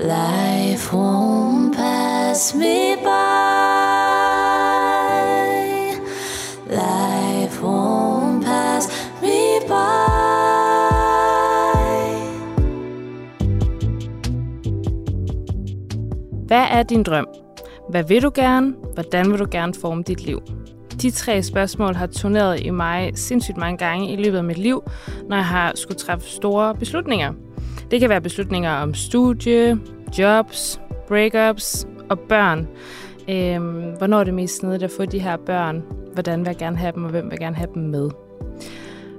Life won't pass me by. Life won't pass me by. Hvad er din drøm? Hvad vil du gerne? Hvordan vil du gerne forme dit liv? De tre spørgsmål har turneret i mig sindssygt mange gange i løbet af mit liv, når jeg har skulle træffe store beslutninger. Det kan være beslutninger om studie, jobs, breakups og børn. Øhm, hvornår er det mest snedigt at få de her børn? Hvordan vil jeg gerne have dem, og hvem vil jeg gerne have dem med?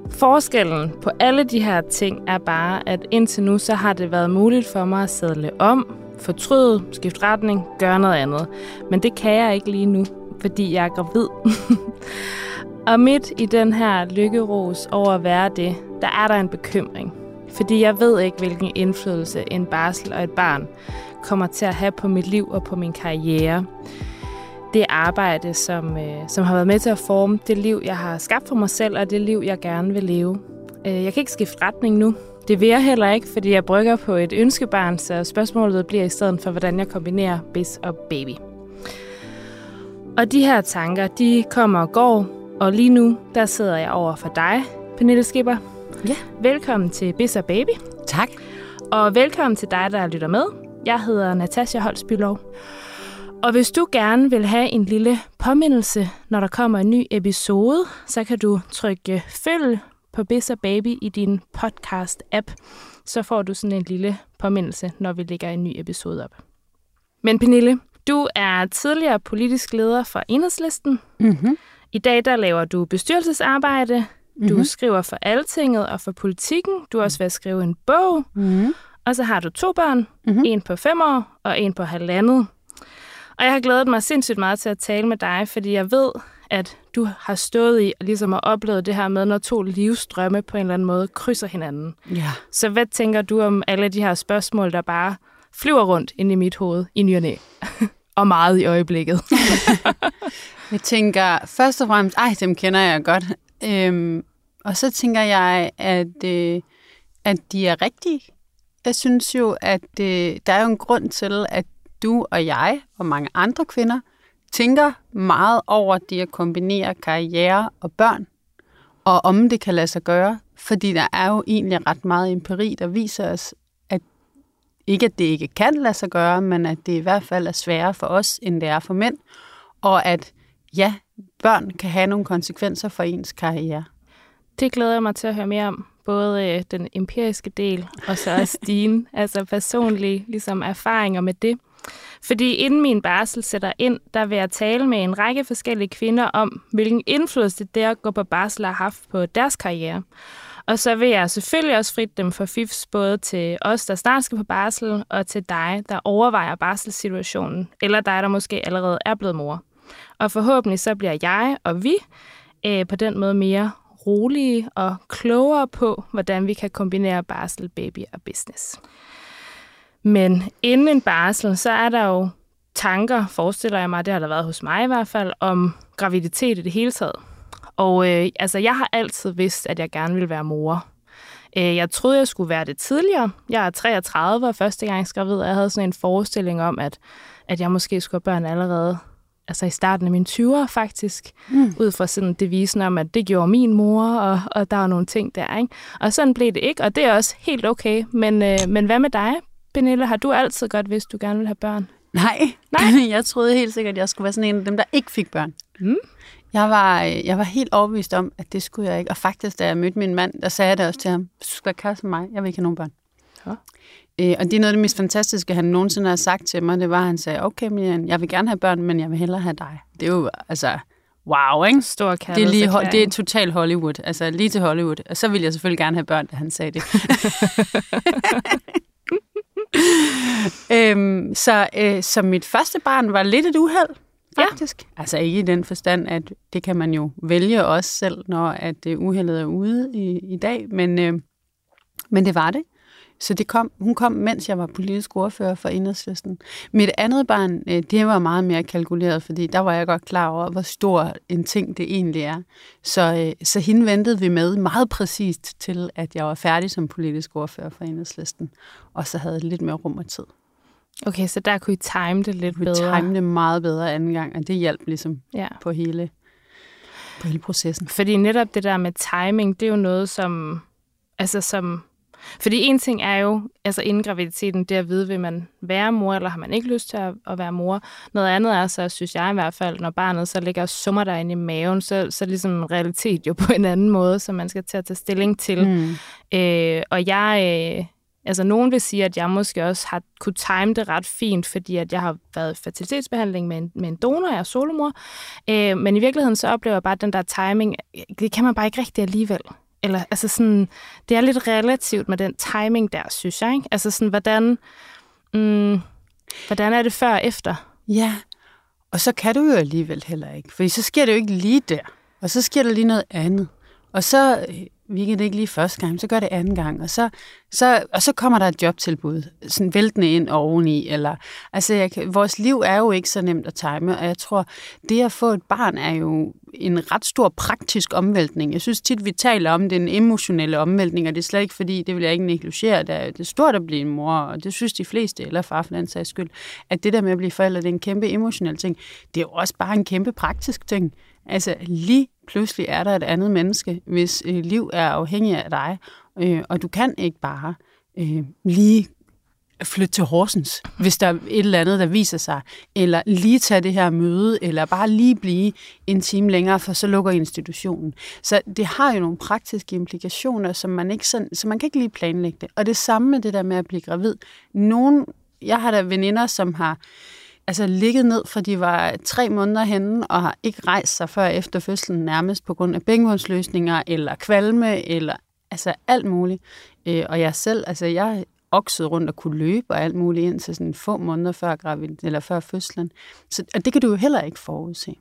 Forskellen på alle de her ting er bare, at indtil nu så har det været muligt for mig at sædle om, fortryde, skifte retning, gøre noget andet. Men det kan jeg ikke lige nu, fordi jeg er gravid. og midt i den her lykkeros over at være det, der er der en bekymring. Fordi jeg ved ikke, hvilken indflydelse en barsel og et barn kommer til at have på mit liv og på min karriere. Det arbejde, som, øh, som har været med til at forme det liv, jeg har skabt for mig selv, og det liv, jeg gerne vil leve. Øh, jeg kan ikke skifte retning nu. Det vil jeg heller ikke, fordi jeg brygger på et ønskebarn, så spørgsmålet bliver i stedet for, hvordan jeg kombinerer bis og baby. Og de her tanker, de kommer og går, og lige nu, der sidder jeg over for dig, Pernille Skipper. Ja. Velkommen til Bis og Baby, Tak. og velkommen til dig, der lytter med. Jeg hedder Natasja Holsbylov. Og hvis du gerne vil have en lille påmindelse, når der kommer en ny episode, så kan du trykke følg på Bis og Baby i din podcast-app. Så får du sådan en lille påmindelse, når vi lægger en ny episode op. Men Pernille, du er tidligere politisk leder for Enhedslisten. Mm-hmm. I dag der laver du bestyrelsesarbejde. Du Mhm. mm-hmm. skriver for Altinget og for Politikken. Du er også ved at skrive en bog. Mm-hmm. Og så har du to børn. Mhm. Mm-hmm. En på fem år og en på halvandet. Og jeg har glædet mig sindssygt meget til at tale med dig, fordi jeg ved, at du har stået i og ligesom har oplevet det her med, når to livsstrømme på en eller anden måde krydser hinanden. Ja. Så hvad tænker du om alle de her spørgsmål, der bare flyver rundt ind i mit hoved i ny og næ? og meget i øjeblikket. Jeg tænker først og fremmest, ej, dem kender jeg godt. Øhm, og så tænker jeg, at, øh, at de er rigtige. Jeg synes jo, at øh, der er jo en grund til, at du og jeg og mange andre kvinder tænker meget over det at kombinere karriere og børn, og om det kan lade sig gøre. Fordi der er jo egentlig ret meget empiri, der viser os, at ikke at det ikke kan lade sig gøre, men at det i hvert fald er sværere for os, end det er for mænd. Og at ja, børn kan have nogle konsekvenser for ens karriere. Det glæder jeg mig til at høre mere om. Både øh, den empiriske del, og så også dine altså personlige ligesom, erfaringer med det. Fordi inden min barsel sætter ind, der vil jeg tale med en række forskellige kvinder om, hvilken indflydelse det at gå på barsel har haft på deres karriere. Og så vil jeg selvfølgelig også frit dem for fifs, både til os, der snart skal på barsel, og til dig, der overvejer barselssituationen, eller dig, der måske allerede er blevet mor. Og forhåbentlig så bliver jeg og vi øh, på den måde mere rolige og klogere på, hvordan vi kan kombinere barsel, baby og business. Men inden en barsel, så er der jo tanker, forestiller jeg mig, det har der været hos mig i hvert fald, om graviditet i det hele taget. Og øh, altså, jeg har altid vidst, at jeg gerne ville være mor. Øh, jeg troede, jeg skulle være det tidligere. Jeg er 33 og første gang gravid, og jeg havde sådan en forestilling om, at, at jeg måske skulle have børn allerede altså i starten af mine 20'er faktisk, mm. ud fra sådan devisen om, at det gjorde min mor, og, og der var nogle ting der, ikke? Og sådan blev det ikke, og det er også helt okay. Men, øh, men hvad med dig, Pernille? Har du altid godt vidst, du gerne vil have børn? Nej, Nej. jeg troede helt sikkert, at jeg skulle være sådan en af dem, der ikke fik børn. Mm. Jeg var, øh, jeg var helt overbevist om, at det skulle jeg ikke. Og faktisk, da jeg mødte min mand, der sagde jeg det også til ham, du skal være kæreste med mig, jeg vil ikke have nogen børn. Ja. Øh, og det er noget af det mest fantastiske, han nogensinde har sagt til mig, det var, at han sagde, okay, Miriam, jeg vil gerne have børn, men jeg vil hellere have dig. Det er jo, altså, wow, ikke? Stor Det er, lige, ho- det er total Hollywood, altså lige til Hollywood. Og så ville jeg selvfølgelig gerne have børn, da han sagde det. øhm, så, øh, så mit første barn var lidt et uheld, faktisk. Ja. Altså ikke i den forstand, at det kan man jo vælge også selv, når at øh, uheldet er ude i, i dag, men, øh, men det var det. Så det kom, hun kom, mens jeg var politisk ordfører for Enhedslisten. Mit andet barn, øh, det var meget mere kalkuleret, fordi der var jeg godt klar over, hvor stor en ting det egentlig er. Så, øh, så hende ventede vi med meget præcist til, at jeg var færdig som politisk ordfører for Enhedslisten. Og så havde jeg lidt mere rum og tid. Okay, så der kunne I time det lidt Vi bedre. time det meget bedre anden gang, og det hjalp ligesom Ja. på hele, på hele processen. Fordi netop det der med timing, det er jo noget, som... Altså som... Fordi en ting er jo, altså inden graviditeten, det at vide, vil man være mor, eller har man ikke lyst til at, at være mor. Noget andet er så, synes jeg i hvert fald, når barnet så ligger og summer derinde i maven, så, så er ligesom en realitet jo på en anden måde, som man skal til at tage stilling til. Mm. Øh, og jeg, øh, altså nogen vil sige, at jeg måske også har kunne time det ret fint, fordi at jeg har været i fertilitetsbehandling med en, med en donor, jeg er solomor. Øh, men i virkeligheden så oplever jeg bare, at den der timing, det kan man bare ikke rigtig alligevel. Eller, altså sådan, det er lidt relativt med den timing der, synes jeg. Ikke? Altså sådan, hvordan, mm, hvordan er det før og efter? Ja, og så kan du jo alligevel heller ikke, for så sker det jo ikke lige der, og så sker der lige noget andet. Og så øh, virkede det ikke lige første gang, så gør det anden gang, og så, så, og så kommer der et jobtilbud, sådan væltende ind oveni, eller, altså jeg, vores liv er jo ikke så nemt at time, og jeg tror, det at få et barn er jo en ret stor praktisk omvæltning. Jeg synes tit, vi taler om den emotionelle omvæltning, og det er slet ikke fordi, det vil jeg ikke negligere, det er, det er stort at blive en mor, og det synes de fleste, eller far for den sags skyld, at det der med at blive forældre, det er en kæmpe emotionel ting. Det er jo også bare en kæmpe praktisk ting. Altså lige pludselig er der et andet menneske, hvis øh, liv er afhængig af dig, øh, og du kan ikke bare øh, lige flytte til Horsens, hvis der er et eller andet, der viser sig, eller lige tage det her møde, eller bare lige blive en time længere, for så lukker institutionen. Så det har jo nogle praktiske implikationer, som man ikke sådan, så man kan ikke lige planlægge det. Og det samme med det der med at blive gravid. Nogen, jeg har da veninder, som har altså ligget ned, fra de var tre måneder henne, og har ikke rejst sig før efter fødslen nærmest på grund af bækkenbundsløsninger, eller kvalme, eller altså alt muligt. Øh, og jeg selv, altså jeg oksede rundt og kunne løbe og alt muligt ind til sådan få måneder før, gravid, eller før fødslen. Så, og det kan du jo heller ikke forudse.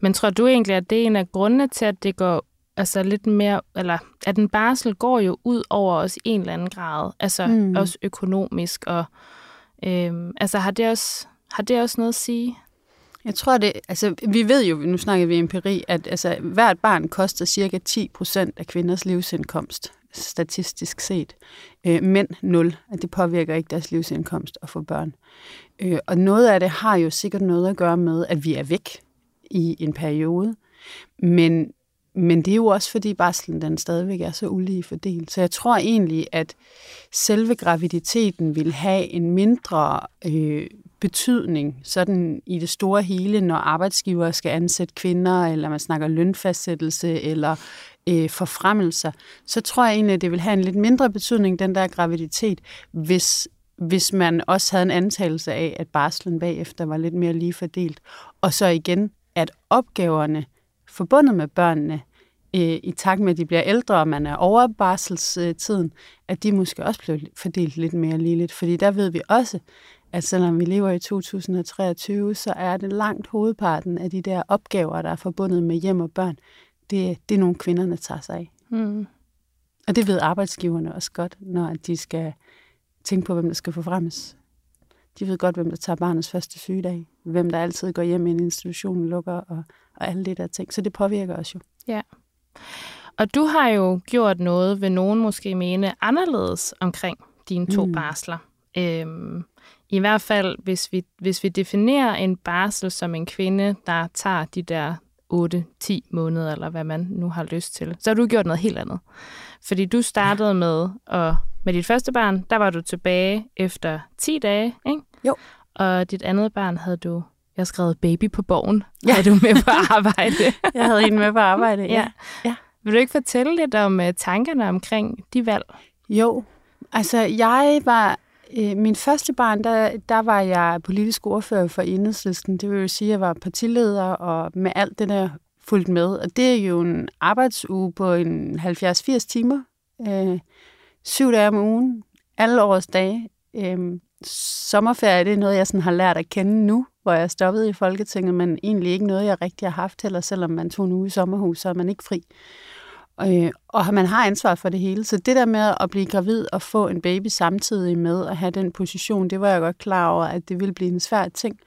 Men tror du egentlig, at det er en af grundene til, at det går altså lidt mere, eller at en barsel går jo ud over os i en eller anden grad, altså Mm. mm. også økonomisk, og øhm, altså har det, også, har det også noget at sige? Jeg tror det, altså vi ved jo, nu snakker vi empiri, at altså, hvert barn koster cirka 10% af kvinders livsindkomst, statistisk set. Øh, mænd 0, at det påvirker ikke deres livsindkomst at få børn. Øh, og noget af det har jo sikkert noget at gøre med, at vi er væk i en periode. Men, men det er jo også, fordi barslen den stadigvæk er så ulige fordelt. Så jeg tror egentlig, at selve graviditeten vil have en mindre øh, betydning sådan i det store hele, når arbejdsgivere skal ansætte kvinder, eller man snakker lønfastsættelse, eller øh, forfremmelser, så tror jeg egentlig, at det vil have en lidt mindre betydning, den der graviditet, hvis, hvis man også havde en antagelse af, at barslen bagefter var lidt mere lige fordelt. Og så igen, at opgaverne forbundet med børnene, øh, i takt med, at de bliver ældre, og man er over barselstiden, at de måske også bliver fordelt lidt mere ligeligt. Fordi der ved vi også, at selvom vi lever i 2023, så er det langt hovedparten af de der opgaver, der er forbundet med hjem og børn, det, det er nogle kvinderne tager sig af. Mm. Og det ved arbejdsgiverne også godt, når de skal tænke på, hvem der skal forfremmes. De ved godt, hvem der tager barnets første sygedag, hvem der altid går hjem, inden institutionen lukker, og, og alle de der ting. Så det påvirker os jo. Og du har jo gjort noget, vil nogen måske mene, anderledes omkring dine to mm. barsler. Øhm, I hvert fald, hvis vi, hvis vi definerer en barsel som en kvinde, der tager de der 8-10 måneder, eller hvad man nu har lyst til, så har du gjort noget helt andet. Fordi du startede med, og med dit første barn, der var du tilbage efter 10 dage, ikke? Jo. Og dit andet barn havde du, jeg har skrevet baby på borgen, Ja. er du med på arbejde. Jeg havde en med på arbejde. Ja. Ja. Vil du ikke fortælle lidt om uh, tankerne omkring de valg? Jo, altså jeg var, øh, Øh, min første barn, der, der var jeg politisk ordfører for Enhedslisten. Det vil jo sige, at jeg var partileder og med alt det der fulgt med. Og det er jo en arbejdsuge på en 70-80 timer. Øh, syv dage om ugen, alle årets dage. Øh, sommerferie, det er noget, jeg sådan har lært at kende nu, hvor jeg stoppede i Folketinget, men egentlig ikke noget, jeg rigtig har haft heller, selvom man tog en uge i sommerhus, så er man ikke fri. Øh, Øh, og man har ansvar for det hele. Så det der med at blive gravid og få en baby samtidig med at have den position, det var jeg godt klar over, at det ville blive en svær ting.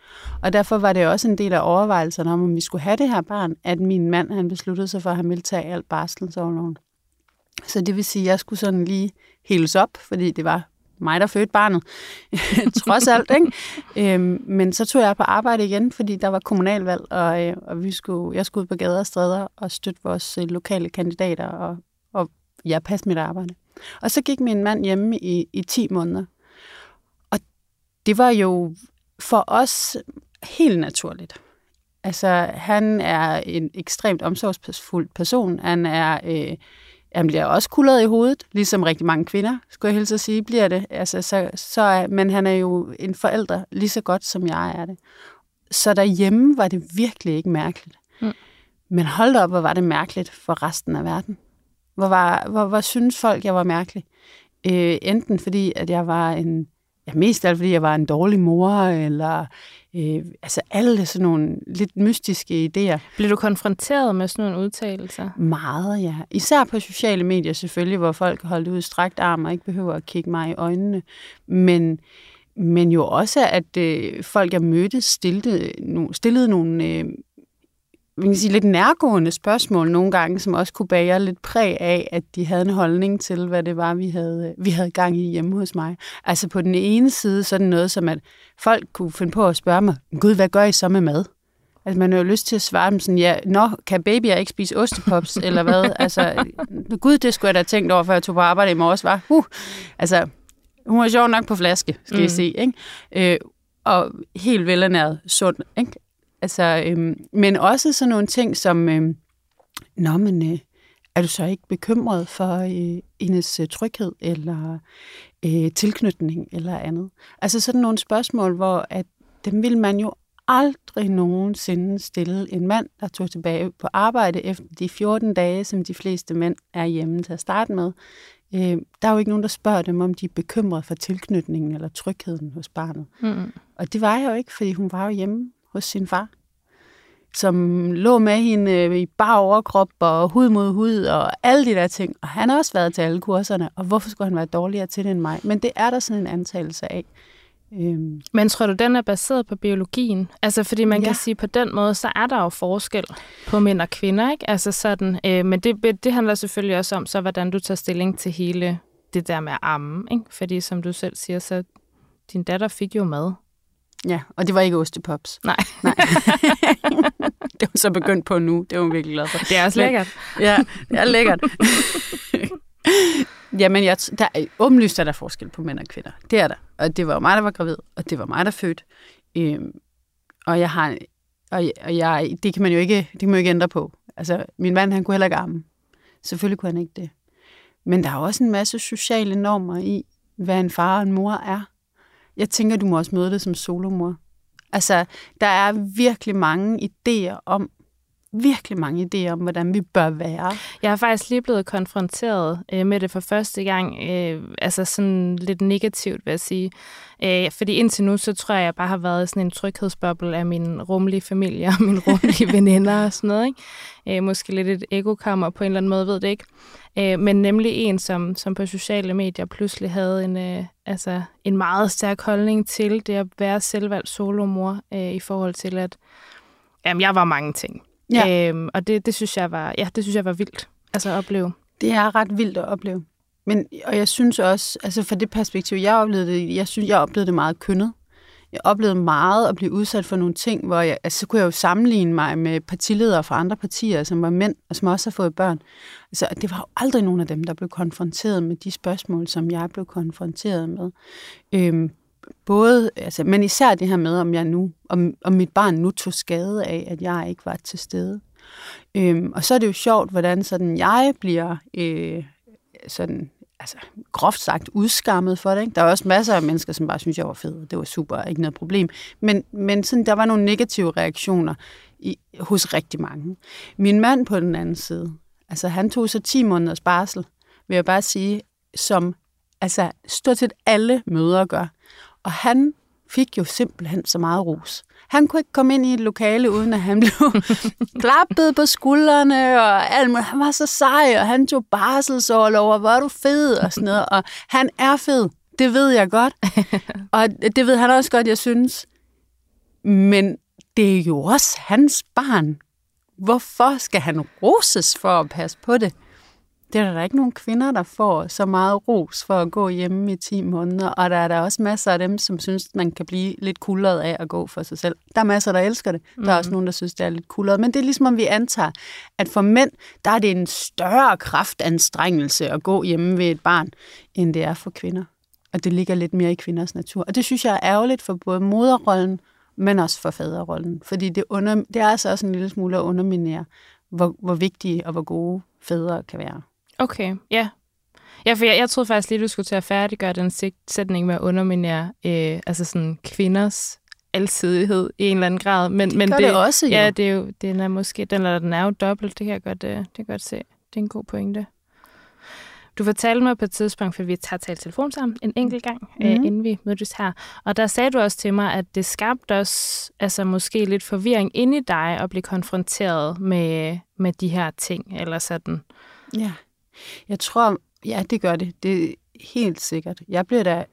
Og derfor var det også en del af overvejelserne om, om vi skulle have det her barn, at min mand han besluttede sig for, at han ville tage alt barselsoverloven. Så det vil sige, at jeg skulle sådan lige heles op, fordi det var mig, der fødte barnet, trods alt. Ikke? Øhm, men så tog jeg på arbejde igen, fordi der var kommunalvalg, og, øh, og vi skulle, jeg skulle ud på gader og stræder og støtte vores øh, lokale kandidater, og, og jeg passede mit arbejde. Og så gik min mand hjemme i, i 10 måneder. Og det var jo for os helt naturligt. Altså, han er en ekstremt omsorgsfuld person. Han er... Øh, han bliver også kullet i hovedet, ligesom rigtig mange kvinder, skulle jeg helst sige, bliver det. Altså, så, så er, men han er jo en forælder lige så godt, som jeg er det. Så derhjemme var det virkelig ikke mærkeligt. Mm. Men hold op, hvor var det mærkeligt for resten af verden. Hvor, var, hvor, hvor synes folk, jeg var mærkelig? Øh, enten fordi, at jeg var en ja, mest af alt fordi jeg var en dårlig mor, eller øh, altså alle sådan nogle lidt mystiske idéer. Blev du konfronteret med sådan nogle udtalelser? Meget, ja. Især på sociale medier selvfølgelig, hvor folk holdt ud strakt arm og ikke behøver at kigge mig i øjnene. Men, men jo også, at øh, folk, jeg mødte, stillede, no, stillede nogle øh, man kan sige, lidt nærgående spørgsmål nogle gange, som også kunne bære lidt præg af, at de havde en holdning til, hvad det var, vi havde, vi havde gang i hjemme hos mig. Altså på den ene side, så er det noget som, at folk kunne finde på at spørge mig, Gud, hvad gør I så med mad? Altså man har jo lyst til at svare dem sådan, ja, nå, kan babyer ikke spise ostepops, eller hvad? Altså, gud, det skulle jeg da have tænkt over, før jeg tog på arbejde i morges, var. Uh, altså, hun var sjov nok på flaske, skal mm. I se, ikke? Øh, og helt velernæret, sund, ikke? Altså, øhm, men også sådan nogle ting som, øhm, nå, men øh, er du så ikke bekymret for øh, hendes øh, tryghed eller øh, tilknytning eller andet? Altså sådan nogle spørgsmål, hvor at dem vil man jo aldrig nogensinde stille en mand, der tog tilbage på arbejde efter de 14 dage, som de fleste mænd er hjemme til at starte med. Øh, der er jo ikke nogen, der spørger dem, om de er bekymret for tilknytningen eller trygheden hos barnet. Mm. Og det var jeg jo ikke, fordi hun var jo hjemme hos sin far, som lå med hende øh, i bar overkrop og hud mod hud og alle de der ting. Og han har også været til alle kurserne, og hvorfor skulle han være dårligere til det end mig? Men det er der sådan en antagelse af. Øhm. Men tror du, den er baseret på biologien? Altså, fordi man ja. kan sige, på den måde, så er der jo forskel på mænd og kvinder, ikke? Altså sådan, øh, men det, det handler selvfølgelig også om, så hvordan du tager stilling til hele det der med at amme, ikke? Fordi som du selv siger, så din datter fik jo mad. Ja, og det var ikke ostepops. Nej. Nej. det var så begyndt på nu. Det var virkelig glad for. Det er også lækkert. ja, det er lækkert. Jamen, jeg, der er åbenlyst, at der er forskel på mænd og kvinder. Det er der. Og det var mig, der var gravid, og det var mig, der fødte. Øhm, og jeg har, og, og jeg, det kan man jo ikke, det kan man jo ikke ændre på. Altså, min mand, han kunne heller ikke arme. Selvfølgelig kunne han ikke det. Men der er også en masse sociale normer i, hvad en far og en mor er. Jeg tænker, du må også møde det som solomor. Altså, der er virkelig mange idéer om, virkelig mange idéer om, hvordan vi bør være. Jeg har faktisk lige blevet konfronteret øh, med det for første gang, øh, altså sådan lidt negativt, vil jeg sige. Øh, fordi indtil nu, så tror jeg, jeg bare har været sådan en tryghedsboble af min rummelige familie og mine rummelige veninder og sådan noget. Ikke? Øh, måske lidt et ekokammer på en eller anden måde, ved det ikke. Øh, men nemlig en, som, som på sociale medier pludselig havde en, øh, altså en meget stærk holdning til det at være selvvalgt solomor øh, i forhold til, at jamen, jeg var mange ting. Ja. Øhm, og det, det, synes jeg var, ja, det synes jeg var vildt altså at opleve. Det er ret vildt at opleve. Men, og jeg synes også, altså fra det perspektiv, jeg oplevede det, jeg synes, jeg oplevede det meget kønnet. Jeg oplevede meget at blive udsat for nogle ting, hvor jeg, altså, så kunne jeg jo sammenligne mig med partiledere fra andre partier, som var mænd, og som også har fået børn. Altså, det var jo aldrig nogen af dem, der blev konfronteret med de spørgsmål, som jeg blev konfronteret med. Øhm, både, altså, men især det her med, om jeg nu, om, om mit barn nu tog skade af, at jeg ikke var til stede. Øhm, og så er det jo sjovt, hvordan sådan jeg bliver øh, sådan, altså, groft sagt udskammet for det. Ikke? Der er også masser af mennesker, som bare synes, jeg var fed. Det var super, ikke noget problem. Men, men sådan, der var nogle negative reaktioner i, hos rigtig mange. Min mand på den anden side, altså han tog så 10 måneders barsel, vil jeg bare sige, som altså stort set alle møder gør. Og han fik jo simpelthen så meget ros. Han kunne ikke komme ind i et lokale, uden at han blev klappet på skuldrene, og alt muligt. Han var så sej, og han tog barselsårlov, og hvor du fed, og sådan noget. Og han er fed, det ved jeg godt. og det ved han også godt, jeg synes. Men det er jo også hans barn. Hvorfor skal han roses for at passe på det? Det er der ikke nogen kvinder, der får så meget ros for at gå hjemme i 10 måneder, og der er der også masser af dem, som synes, man kan blive lidt kuldret af at gå for sig selv. Der er masser, der elsker det. Der er også nogen, der synes, det er lidt kuldret. Men det er ligesom, om vi antager, at for mænd, der er det en større kraftanstrengelse at gå hjemme ved et barn, end det er for kvinder. Og det ligger lidt mere i kvinders natur. Og det synes jeg er ærgerligt for både moderrollen, men også for faderrollen. Fordi det, under, det er altså også en lille smule at underminere, hvor, hvor vigtige og hvor gode fædre kan være. Okay, ja. Ja, for jeg, jeg troede faktisk lige, du skulle til at færdiggøre den sætning med at underminere øh, altså sådan kvinders alsidighed i en eller anden grad. Men, men gør det også, jo. Ja, det er jo, den er måske, den, eller den er jo dobbelt, det kan jeg godt, øh, det kan jeg godt se. Det er en god pointe. Du fortalte mig på et tidspunkt, for vi har talt telefon sammen en enkelt gang, mm. øh, Mhm. inden vi mødtes her. Og der sagde du også til mig, at det skabte også altså måske lidt forvirring inde i dig at blive konfronteret med, med de her ting, eller sådan. Ja. Jeg tror, ja, det gør det. Det er helt sikkert. Jeg bliver da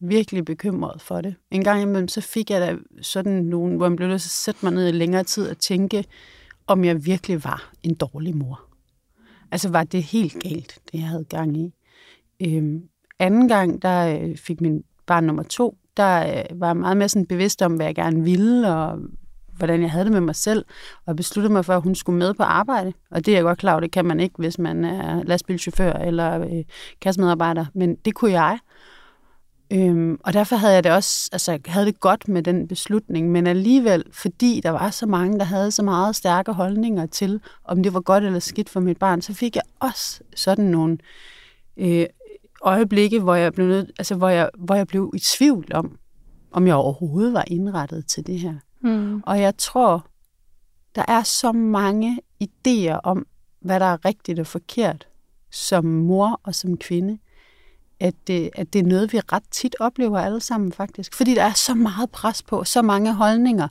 virkelig bekymret for det. En gang imellem, så fik jeg da sådan nogen, hvor man blev nødt til at sætte mig ned i længere tid og tænke, om jeg virkelig var en dårlig mor. Altså, var det helt galt, det jeg havde gang i. Øhm, anden gang, der øh, fik min barn nummer to, der øh, var jeg meget mere sådan bevidst om, hvad jeg gerne ville, og hvordan jeg havde det med mig selv, og besluttede mig for, at hun skulle med på arbejde. Og det er jeg godt klar over, det kan man ikke, hvis man er lastbilchauffør eller øh, kassemedarbejder, men det kunne jeg. Øhm, og derfor havde jeg det også, altså havde det godt med den beslutning, men alligevel, fordi der var så mange, der havde så meget stærke holdninger til, om det var godt eller skidt for mit barn, så fik jeg også sådan nogle øh, øjeblikke, hvor jeg blev nød, altså hvor jeg, hvor jeg blev i tvivl om, om jeg overhovedet var indrettet til det her. Mm. Og jeg tror, der er så mange idéer om, hvad der er rigtigt og forkert som mor og som kvinde, at det, at det er noget, vi ret tit oplever alle sammen faktisk. Fordi der er så meget pres på, så mange holdninger.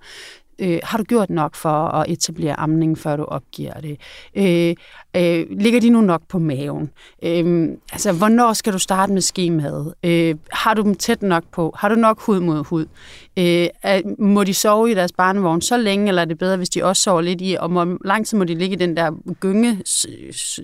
Øh, har du gjort nok for at etablere amning, før du opgiver det? Øh, øh, ligger de nu nok på maven? Øh, altså, hvornår skal du starte med skemaet? Øh, har du dem tæt nok på? Har du nok hud mod hud? Øh, må de sove i deres barnevogn så længe, eller er det bedre, hvis de også sover lidt i? Og hvor lang tid må de ligge i den der gynge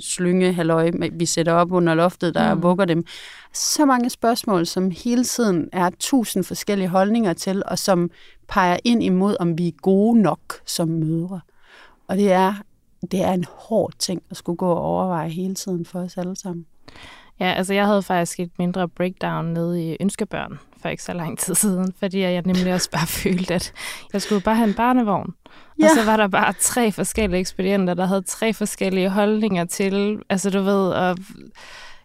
slynge halløj, vi sætter op under loftet, der mm. vugger dem? Så mange spørgsmål, som hele tiden er tusind forskellige holdninger til, og som peger ind imod, om vi er gode nok som mødre. Og det er, det er en hård ting at skulle gå og overveje hele tiden for os alle sammen. Ja, altså jeg havde faktisk et mindre breakdown nede i Ønskebørn for ikke så lang tid siden, fordi jeg nemlig også bare følte, at jeg skulle bare have en barnevogn. Ja. Og så var der bare tre forskellige ekspedienter, der havde tre forskellige holdninger til, altså du ved, og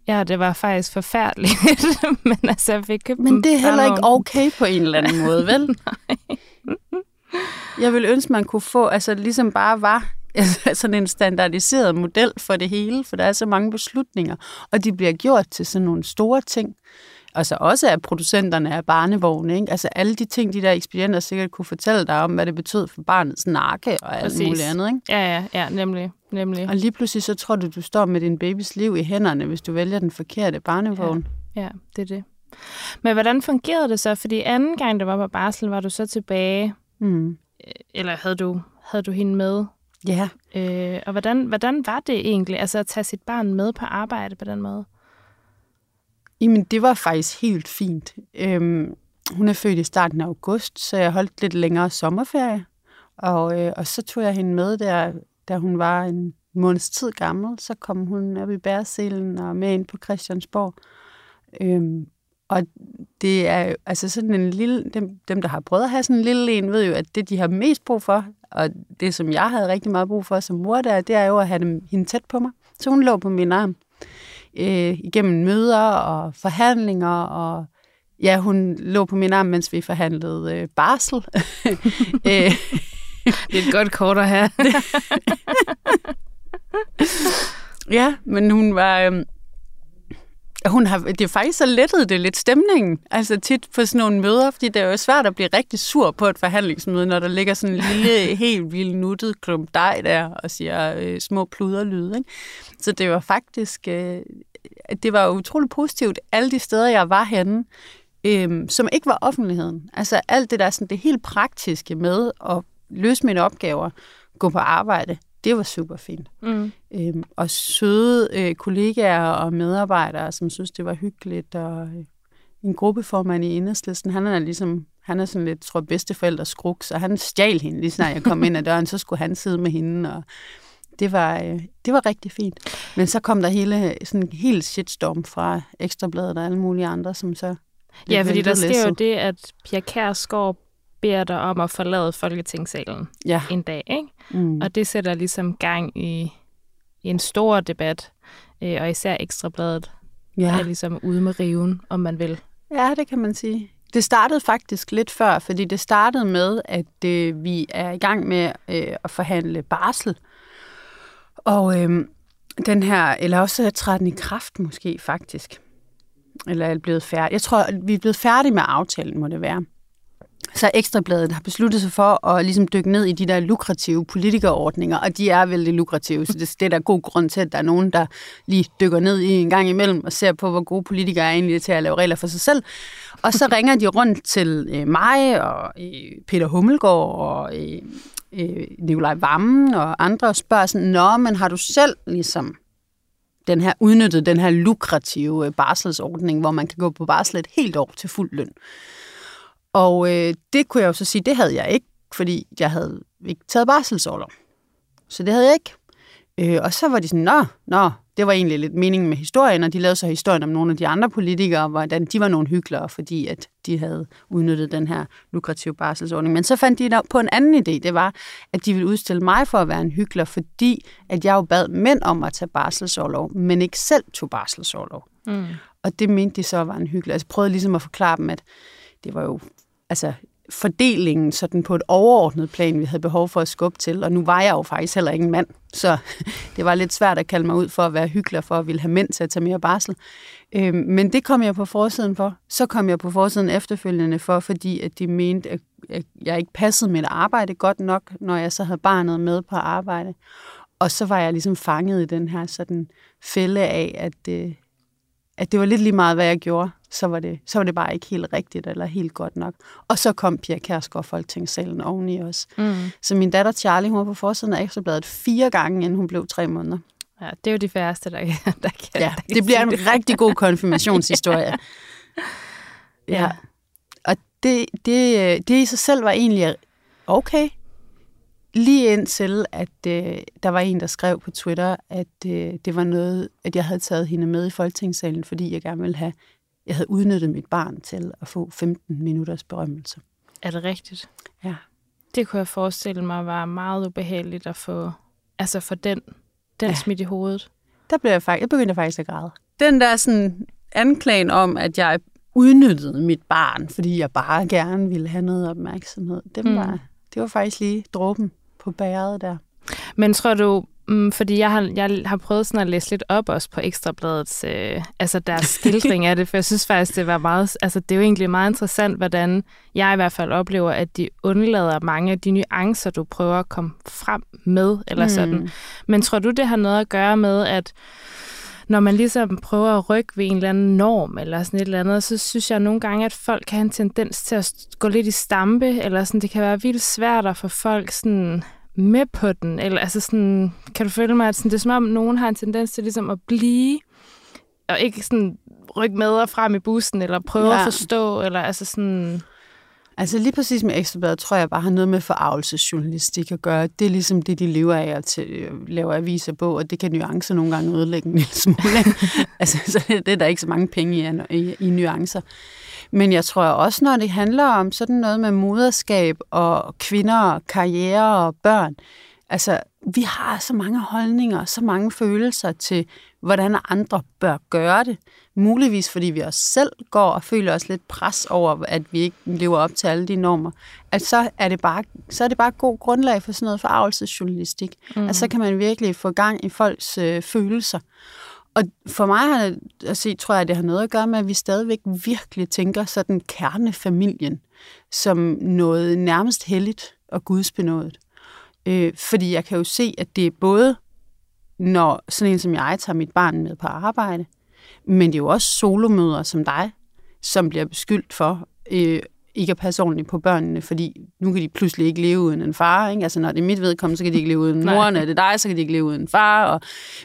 ja, det var faktisk forfærdeligt, men altså jeg fik købt Men det er heller ikke okay på en eller anden måde, vel? Jeg vil ønske, man kunne få, altså ligesom bare var sådan en standardiseret model for det hele, for der er så mange beslutninger, og de bliver gjort til sådan nogle store ting. Altså også af producenterne af barnevogne, ikke? Altså alle de ting, de der ekspedienter sikkert kunne fortælle dig om, hvad det betød for barnets nakke og alt Præcis. muligt andet, ikke? Ja, ja, ja, nemlig. Nemlig. Og lige pludselig så tror du, du står med din babys liv i hænderne, hvis du vælger den forkerte barnevogn. Ja, det er det. Men hvordan fungerede det så? Fordi anden gang, du var på barsel, var du så tilbage, Mm. eller havde du, havde du hende med? Ja, Øh, og hvordan, hvordan var det egentlig, altså at tage sit barn med på arbejde på den måde? Jamen, det var faktisk helt fint. Øhm, hun er født i starten af august, så jeg holdt lidt længere sommerferie. Og, øh, og så tog jeg hende med der, da hun var en måneds tid gammel. Så kom hun op i bæreselen og med ind på Christiansborg. Øhm, og det er jo, altså sådan en lille, dem, dem, der har prøvet at have sådan en lille en, ved jo, at det, de har mest brug for, og det, som jeg havde rigtig meget brug for som mor der, det er jo at have dem, hende tæt på mig. Så hun lå på min arm øh, igennem møder og forhandlinger, og ja, hun lå på min arm, mens vi forhandlede øh, barsel. øh, Det er et godt kort at have. ja, men hun var... Øh, hun har, det er faktisk så lettet det lidt stemningen, altså tit på sådan nogle møder, fordi det er jo svært at blive rigtig sur på et forhandlingsmøde, når der ligger sådan en lille, helt vild nuttet klump dej der og siger øh, små pluderlyde. Ikke? Så det var faktisk, øh, det var utroligt positivt, alle de steder, jeg var henne, øh, som ikke var offentligheden. Altså alt det der, sådan det helt praktiske med at løse mine opgaver, gå på arbejde, det var super fint. Mm. Øhm, og søde øh, kollegaer og medarbejdere, som synes, det var hyggeligt. Og øh, en gruppeformand i Enhedslisten, han er ligesom, han er sådan lidt, tror bedsteforældres skruk, så han stjal hende, lige snart jeg kom ind ad døren, så skulle han sidde med hende, og det var, øh, det var rigtig fint. Men så kom der hele, sådan en helt shitstorm fra Ekstrabladet og alle mulige andre, som så... Ja, fordi der sker jo det, at Pia Kærsgaard beder dig om at forlade Folketingssalen Ja. en dag, ikke? Mm. Og det sætter ligesom gang i, en stor debat, øh, og især Ekstrabladet ja. er ligesom ude med riven, om man vil. Ja, det kan man sige. Det startede faktisk lidt før, fordi det startede med, at øh, vi er i gang med øh, at forhandle barsel. Og øh, den her, eller også træder den i kraft måske faktisk. Eller er blevet færdig. Jeg tror, vi er blevet færdige med aftalen, må det være. Så Ekstrabladet har besluttet sig for at ligesom dykke ned i de der lukrative politikerordninger, og de er vældig lukrative, så det, det er der god grund til, at der er nogen, der lige dykker ned i en gang imellem og ser på, hvor gode politikere er egentlig til at lave regler for sig selv. Og så ringer de rundt til øh, mig og øh, Peter Hummelgaard og øh, øh, Nikolaj Vammen og andre og spørger sådan, Nå, men har du selv ligesom den her, udnyttet den her lukrative øh, barselsordning, hvor man kan gå på barsel et helt år til fuld løn? Og øh, det kunne jeg jo så sige, det havde jeg ikke, fordi jeg havde ikke taget barselsårlov. Så det havde jeg ikke. Øh, og så var de sådan, nå, nå, det var egentlig lidt meningen med historien, og de lavede så historien om nogle af de andre politikere, hvordan de var nogle hyggelere, fordi at de havde udnyttet den her lukrative barselsordning. Men så fandt de på en anden idé, det var, at de ville udstille mig for at være en hyggelig, fordi at jeg jo bad mænd om at tage barselsårlov, men ikke selv tog barselsårlov. Mm. Og det mente de så var en hyggelig. Altså jeg prøvede ligesom at forklare dem, at det var jo altså fordelingen sådan på et overordnet plan, vi havde behov for at skubbe til. Og nu var jeg jo faktisk heller ikke en mand, så det var lidt svært at kalde mig ud for at være hyggelig for at ville have mænd til at tage mere barsel. Øhm, men det kom jeg på forsiden for. Så kom jeg på forsiden efterfølgende for, fordi at de mente, at at jeg ikke passede mit arbejde godt nok, når jeg så havde barnet med på arbejde. Og så var jeg ligesom fanget i den her sådan fælde af, at, øh, at det var lidt lige meget, hvad jeg gjorde. Så var, det, så var det bare ikke helt rigtigt eller helt godt nok. Og så kom Pia Kærsgaard Folketingssalen oveni os. Mm. Så min datter Charlie, hun var på forsiden af Ekstrabladet fire gange, inden hun blev tre måneder. Ja, det er jo de færreste, der, kan- der kan Ja, der det bliver en det. rigtig god konfirmationshistorie. ja. Og det, det, det i sig selv var egentlig okay. Lige indtil, at øh, der var en, der skrev på Twitter, at øh, det var noget, at jeg havde taget hende med i Folketingssalen, fordi jeg gerne ville have, jeg havde udnyttet mit barn til at få 15 minutters berømmelse. Er det rigtigt? Ja. Det kunne jeg forestille mig var meget ubehageligt at få, altså for den, den Ja. smidt i hovedet. Der blev jeg faktisk, jeg begyndte faktisk at græde. Den der sådan anklagen om, at jeg udnyttede mit barn, fordi jeg bare gerne ville have noget opmærksomhed, det Mm. var, det var faktisk lige dråben på bæret der. Men tror du, mm, fordi jeg har, jeg har prøvet sådan at læse lidt op også på Ekstrabladets, øh, altså deres skildring af det, for jeg synes faktisk, det var meget, altså det er jo egentlig meget interessant, hvordan jeg i hvert fald oplever, at de undlader mange af de nuancer, du prøver at komme frem med, eller mm. sådan. Men tror du, det har noget at gøre med, at når man ligesom prøver at rykke ved en eller anden norm, eller sådan et eller andet, så synes jeg nogle gange, at folk kan have en tendens til at gå lidt i stampe, eller sådan, det kan være vildt svært at få folk sådan med på den, eller altså sådan, kan du føle mig, at sådan, det er som om, nogen har en tendens til ligesom at blive, og ikke sådan rykke med og frem i bussen, eller prøve Ja. at forstå, eller altså sådan, Altså lige præcis med Ekstrabladet, tror jeg bare har noget med forarvelsesjournalistik at gøre. Det er ligesom det, de lever af at til, lave aviser på, og det kan nuancer nogle gange ødelægge en lille smule. altså, så det er der ikke så mange penge i, i, i nuancer. Men jeg tror også, når det handler om sådan noget med moderskab og kvinder, karriere og børn, altså vi har så mange holdninger, så mange følelser til, hvordan andre bør gøre det. Muligvis fordi vi også selv går og føler os lidt pres over, at vi ikke lever op til alle de normer. At så er det bare, så er det bare god grundlag for sådan noget forarvelsesjournalistik. Mm. Altså så kan man virkelig få gang i folks øh, følelser. Og for mig har at se, tror jeg, det har noget at gøre med, at vi stadigvæk virkelig tænker sådan kernefamilien som noget nærmest helligt og gudsbenået. Øh, fordi jeg kan jo se, at det er både, når sådan en som jeg tager mit barn med på arbejde, men det er jo også solomøder som dig, som bliver beskyldt for øh, ikke at passe ordentligt på børnene, fordi nu kan de pludselig ikke leve uden en far. Ikke? Altså når det er mit vedkommende, så kan de ikke leve uden moren, og det er dig, så kan de ikke leve uden far. Og...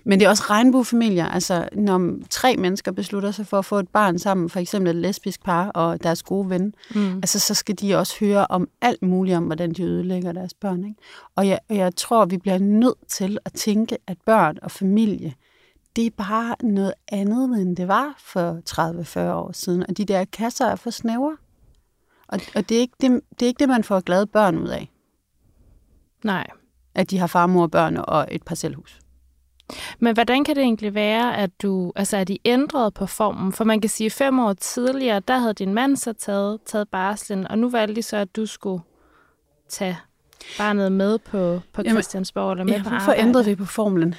Men det er også regnbuefamilier. Altså når tre mennesker beslutter sig for at få et barn sammen, for eksempel et lesbisk par og deres gode ven, mm. altså så skal de også høre om alt muligt om, hvordan de ødelægger deres børn. Ikke? Og jeg, jeg tror, vi bliver nødt til at tænke, at børn og familie, det er bare noget andet, end det var for 30-40 år siden. Og de der kasser er for snævre. Og, og det, er ikke det, det er ikke det, man får glade børn ud af. Nej. At de har far, mor, børn og et parcelhus. Men hvordan kan det egentlig være, at du, altså er de ændret på formen? For man kan sige, at fem år tidligere, der havde din mand så taget, taget barslen, og nu valgte de så, at du skulle tage barnet med på, på Jamen, Christiansborg eller med ja, på hvorfor arbejde. ændrede vi på formlen?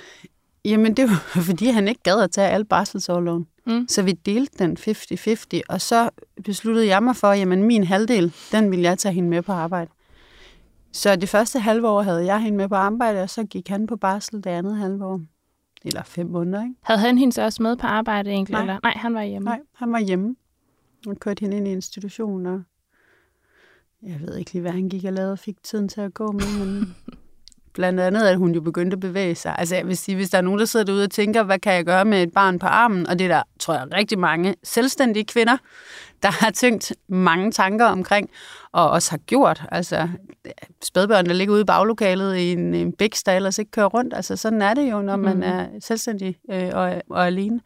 Jamen, det var fordi, han ikke gad at tage alle barselsårloven. Mm. Så vi delte den 50-50, og så besluttede jeg mig for, at jamen, min halvdel, den ville jeg tage hende med på arbejde. Så det første halve år havde jeg hende med på arbejde, og så gik han på barsel det andet halve år. Eller fem måneder, ikke? Havde han hende så også med på arbejde egentlig? Nej. Eller? Nej, han var hjemme. Nej, han var hjemme. Og kørte hende ind i institution, og jeg ved ikke lige, hvad han gik og lavede og fik tiden til at gå med, men blandt andet, at hun jo begyndte at bevæge sig. Altså jeg vil sige, hvis der er nogen, der sidder derude og tænker, hvad kan jeg gøre med et barn på armen, og det er der, tror jeg, rigtig mange selvstændige kvinder, der har tænkt mange tanker omkring, og også har gjort. Altså spædbørn, der ligger ude i baglokalet i en, en bæks, der ellers ikke kører rundt. Altså sådan er det jo, når man Mhm. er selvstændig øh, og, og alene.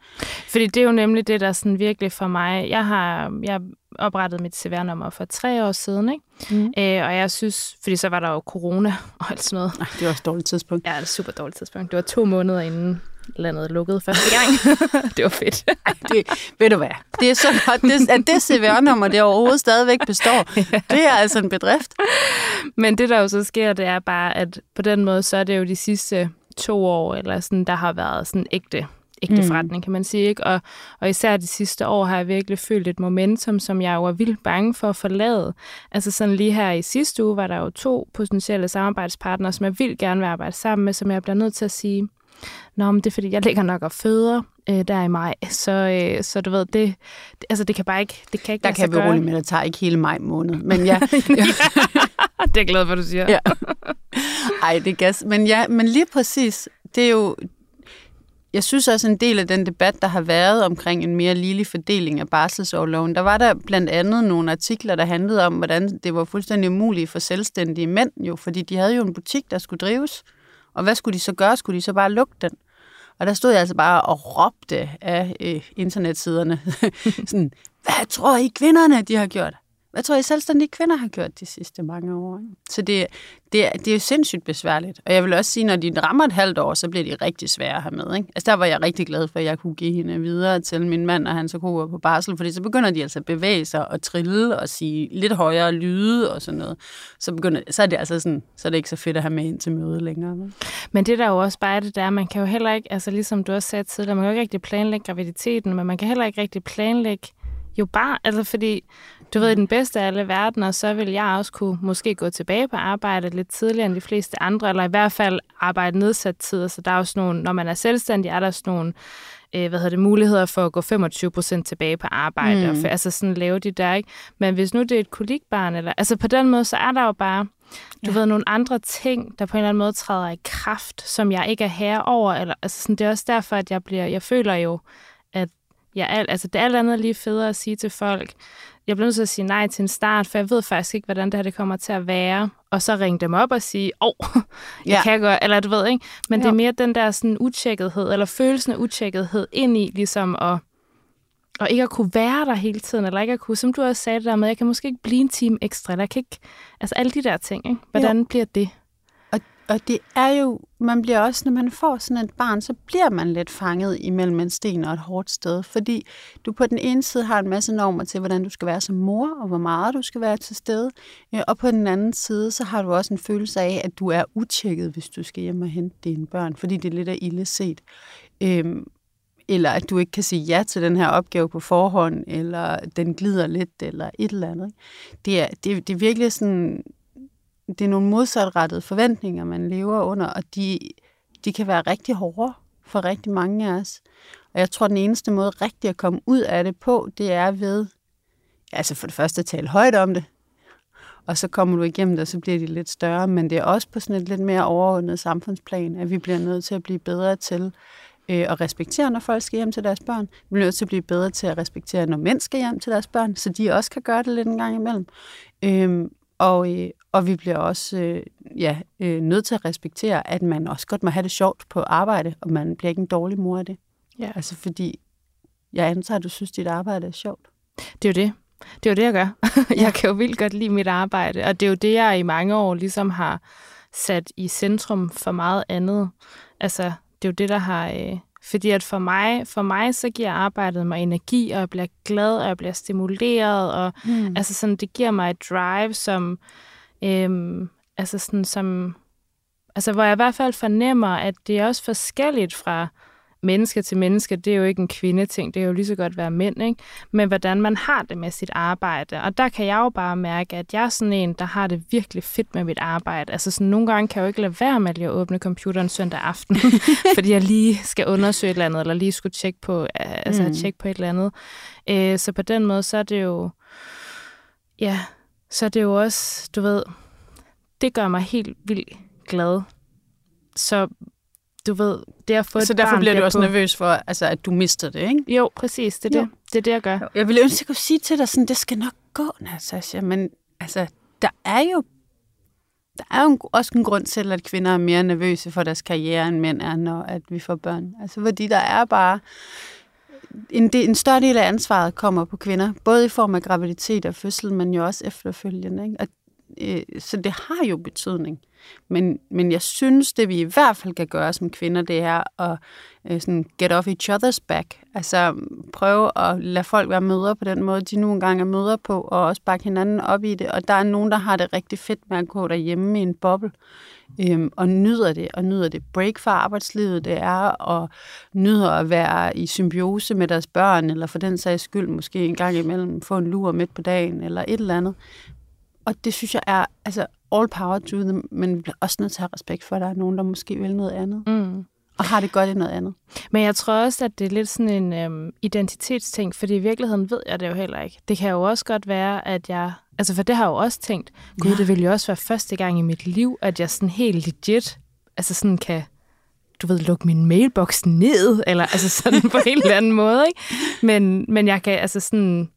Fordi det er jo nemlig det, der sådan virkelig for mig... Jeg har jeg oprettet mit CVR-nummer for tre år siden, ikke? Mm. Øh, og jeg synes... Fordi så var der jo corona og alt sådan noget. Ej, det også et dårligt tidspunkt. Ja, det er et super dårligt tidspunkt. Det var to måneder inden landet lukkede første gang. det var fedt. Det, ved du hvad? Det er så godt, det, at det CVR-nummer, det overhovedet stadigvæk består. Det er altså en bedrift. Men det, der jo så sker, det er bare, at på den måde, så er det jo de sidste to år, eller sådan, der har været sådan ægte, ægte mm. forretning, kan man sige. Ikke? Og, og især de sidste år har jeg virkelig følt et momentum, som jeg jo er vildt bange for at forlade. Altså sådan lige her i sidste uge, var der jo to potentielle samarbejdspartnere, som jeg vildt gerne vil arbejde sammen med, som jeg bliver nødt til at sige, Nå, men det er fordi, jeg ligger nok og føder øh, der i maj, så, øh, så du ved, det, det, altså det kan bare ikke, det kan ikke Der kan jeg gøre. berolige med, at det tager ikke hele maj måned. Men ja, det er jeg glad for, du siger. Ja. ej, det er gas. Men ja, men lige præcis, det er jo... Jeg synes også, en del af den debat, der har været omkring en mere ligelig fordeling af barselsårloven, der var der blandt andet nogle artikler, der handlede om, hvordan det var fuldstændig umuligt for selvstændige mænd, jo, fordi de havde jo en butik, der skulle drives. Og hvad skulle de så gøre? Skulle de så bare lukke den? Og der stod jeg altså bare og råbte af øh, internetsiderne. sådan, hvad tror I kvinderne, de har gjort? Hvad tror I selvstændige kvinder har gjort de sidste mange år? ikke? Så det, det, det er jo sindssygt besværligt. Og jeg vil også sige, når de rammer et halvt år, så bliver de rigtig svære at have med. Ikke? Altså der var jeg rigtig glad for, at jeg kunne give hende videre til min mand, og han så kunne gå på barsel, fordi så begynder de altså at bevæge sig og trille og sige lidt højere lyde og sådan noget. Så, begynder, så er det altså sådan, så er det ikke så fedt at have med ind til møde længere. vel? Men det der er jo også bare er det der, man kan jo heller ikke, altså ligesom du også sagde tidligere, man kan jo ikke rigtig planlægge graviditeten, men man kan heller ikke rigtig planlægge jo bare, altså fordi, du ved, i den bedste af alle verdener, så vil jeg også kunne måske gå tilbage på arbejde lidt tidligere end de fleste andre, eller i hvert fald arbejde nedsat tid. Så der er sådan nogle, når man er selvstændig, er der sådan nogle, øh, hvad hedder det, muligheder for at gå 25 procent tilbage på arbejde, Mm. og for, altså sådan lave de der, ikke? Men hvis nu det er et kolikbarn, eller, altså på den måde, så er der jo bare, du ja. ved, nogle andre ting, der på en eller anden måde træder i kraft, som jeg ikke er herre over. Eller, altså sådan, det er også derfor, at jeg bliver, jeg føler jo, at jeg er, altså, det er alt andet lige federe at sige til folk, jeg bliver nødt til at sige nej til en start, for jeg ved faktisk ikke, hvordan det her det kommer til at være. Og så ringe dem op og sige, åh, oh, jeg Ja. kan godt, eller du ved ikke. Men jo. det er mere den der sådan utjekkethed, eller følelsen af utjekkethed ind i, ligesom at, og ikke at kunne være der hele tiden, eller ikke at kunne, som du også sagde det der med, jeg kan måske ikke blive en time ekstra, eller jeg kan ikke, altså alle de der ting, ikke? Hvordan jo. bliver det? Og, det er jo, man bliver også, når man får sådan et barn, så bliver man lidt fanget imellem en sten og et hårdt sted, fordi du på den ene side har en masse normer til, hvordan du skal være som mor, og hvor meget du skal være til stede, og på den anden side, så har du også en følelse af, at du er utjekket, hvis du skal hjem og hente dine børn, fordi det lidt af ille set. Øhm, eller at du ikke kan sige ja til den her opgave på forhånd, eller den glider lidt, eller et eller andet. ikke? Det er, det, det er virkelig sådan, det er nogle modsatrettede forventninger, man lever under, og de, de kan være rigtig hårde for rigtig mange af os. Og jeg tror, den eneste måde rigtig at komme ud af det på, det er ved, altså for det første at tale højt om det, og så kommer du igennem det, og så bliver de lidt større. Men det er også på sådan et lidt mere overordnet samfundsplan, at vi bliver nødt til at blive bedre til øh, at respektere, når folk skal hjem til deres børn. Vi bliver nødt til at blive bedre til at respektere, når mænd skal hjem til deres børn, så de også kan gøre det lidt en gang imellem. Øhm, og, øh, og vi bliver også øh, ja, øh, nødt til at respektere, at man også godt må have det sjovt på arbejde, og man bliver ikke en dårlig mor af det. Ja. Altså fordi, jeg antager, at du synes, dit arbejde er sjovt. Det er jo det. Det er jo det, jeg gør. jeg kan jo vildt godt lide mit arbejde, og det er jo det, jeg i mange år ligesom har sat i centrum for meget andet. Altså, det er jo det, der har... Øh, fordi at for mig, for mig, så giver arbejdet mig energi, og jeg bliver glad, og jeg bliver stimuleret, og Mm. altså sådan, det giver mig et drive, som, øhm, altså sådan, som, altså hvor jeg i hvert fald fornemmer, at det er også forskelligt fra menneske til menneske. Det er jo ikke en kvindeting, det kan jo lige så godt være mænd, ikke? Men hvordan man har det med sit arbejde. Og der kan jeg jo bare mærke, at jeg er sådan en, der har det virkelig fedt med mit arbejde. Altså sådan, nogle gange kan jeg jo ikke lade være med lige at åbne computeren søndag aften, fordi jeg lige skal undersøge et eller andet, eller lige skulle tjekke på, altså Mm. mm. tjekke på et eller andet. Øh, så på den måde, så er det jo, ja, så er det jo også, du ved, det gør mig helt vildt glad. Så du ved, det at få Så et derfor barn bliver du også på- nervøs for, altså, at du mister det, ikke? Jo, præcis, det er Jo. det. Det er det, jeg gør. Jeg ville ønske, at jeg kunne sige til dig, sådan, det skal nok gå, Natasha, men altså, der er jo der er jo også en grund til, at kvinder er mere nervøse for deres karriere, end mænd er, når at vi får børn. Altså, fordi der er bare... En, del, en større del af ansvaret kommer på kvinder, både i form af graviditet og fødsel, men jo også efterfølgende. Ikke? Og, øh, så det har jo betydning. Men, men jeg synes, det vi i hvert fald kan gøre som kvinder, det er at øh, sådan get off each other's back. Altså prøve at lade folk være mødre på den måde, de nu engang er mødre på, og også bakke hinanden op i det. Og der er nogen, der har det rigtig fedt med at gå derhjemme i en boble, øh, og nyder det, og nyder det break fra arbejdslivet, det er, og nyder at være i symbiose med deres børn, eller for den sags skyld måske en gang imellem få en lur midt på dagen, eller et eller andet. Og det synes jeg er, altså all power to them, men vi bliver også nødt til at have respekt for, at der er nogen, der måske vil noget andet, Mm. og har det godt i noget andet. Men jeg tror også, at det er lidt sådan en øhm, identitetsting, fordi i virkeligheden ved jeg det jo heller ikke. Det kan jo også godt være, at jeg... Altså, for det har jeg jo også tænkt, gud, Ja. det ville jo også være første gang i mit liv, at jeg sådan helt legit, altså sådan kan, du ved, lukke min mailbox ned, eller altså sådan på en eller anden måde, ikke? Men, men jeg kan altså sådan...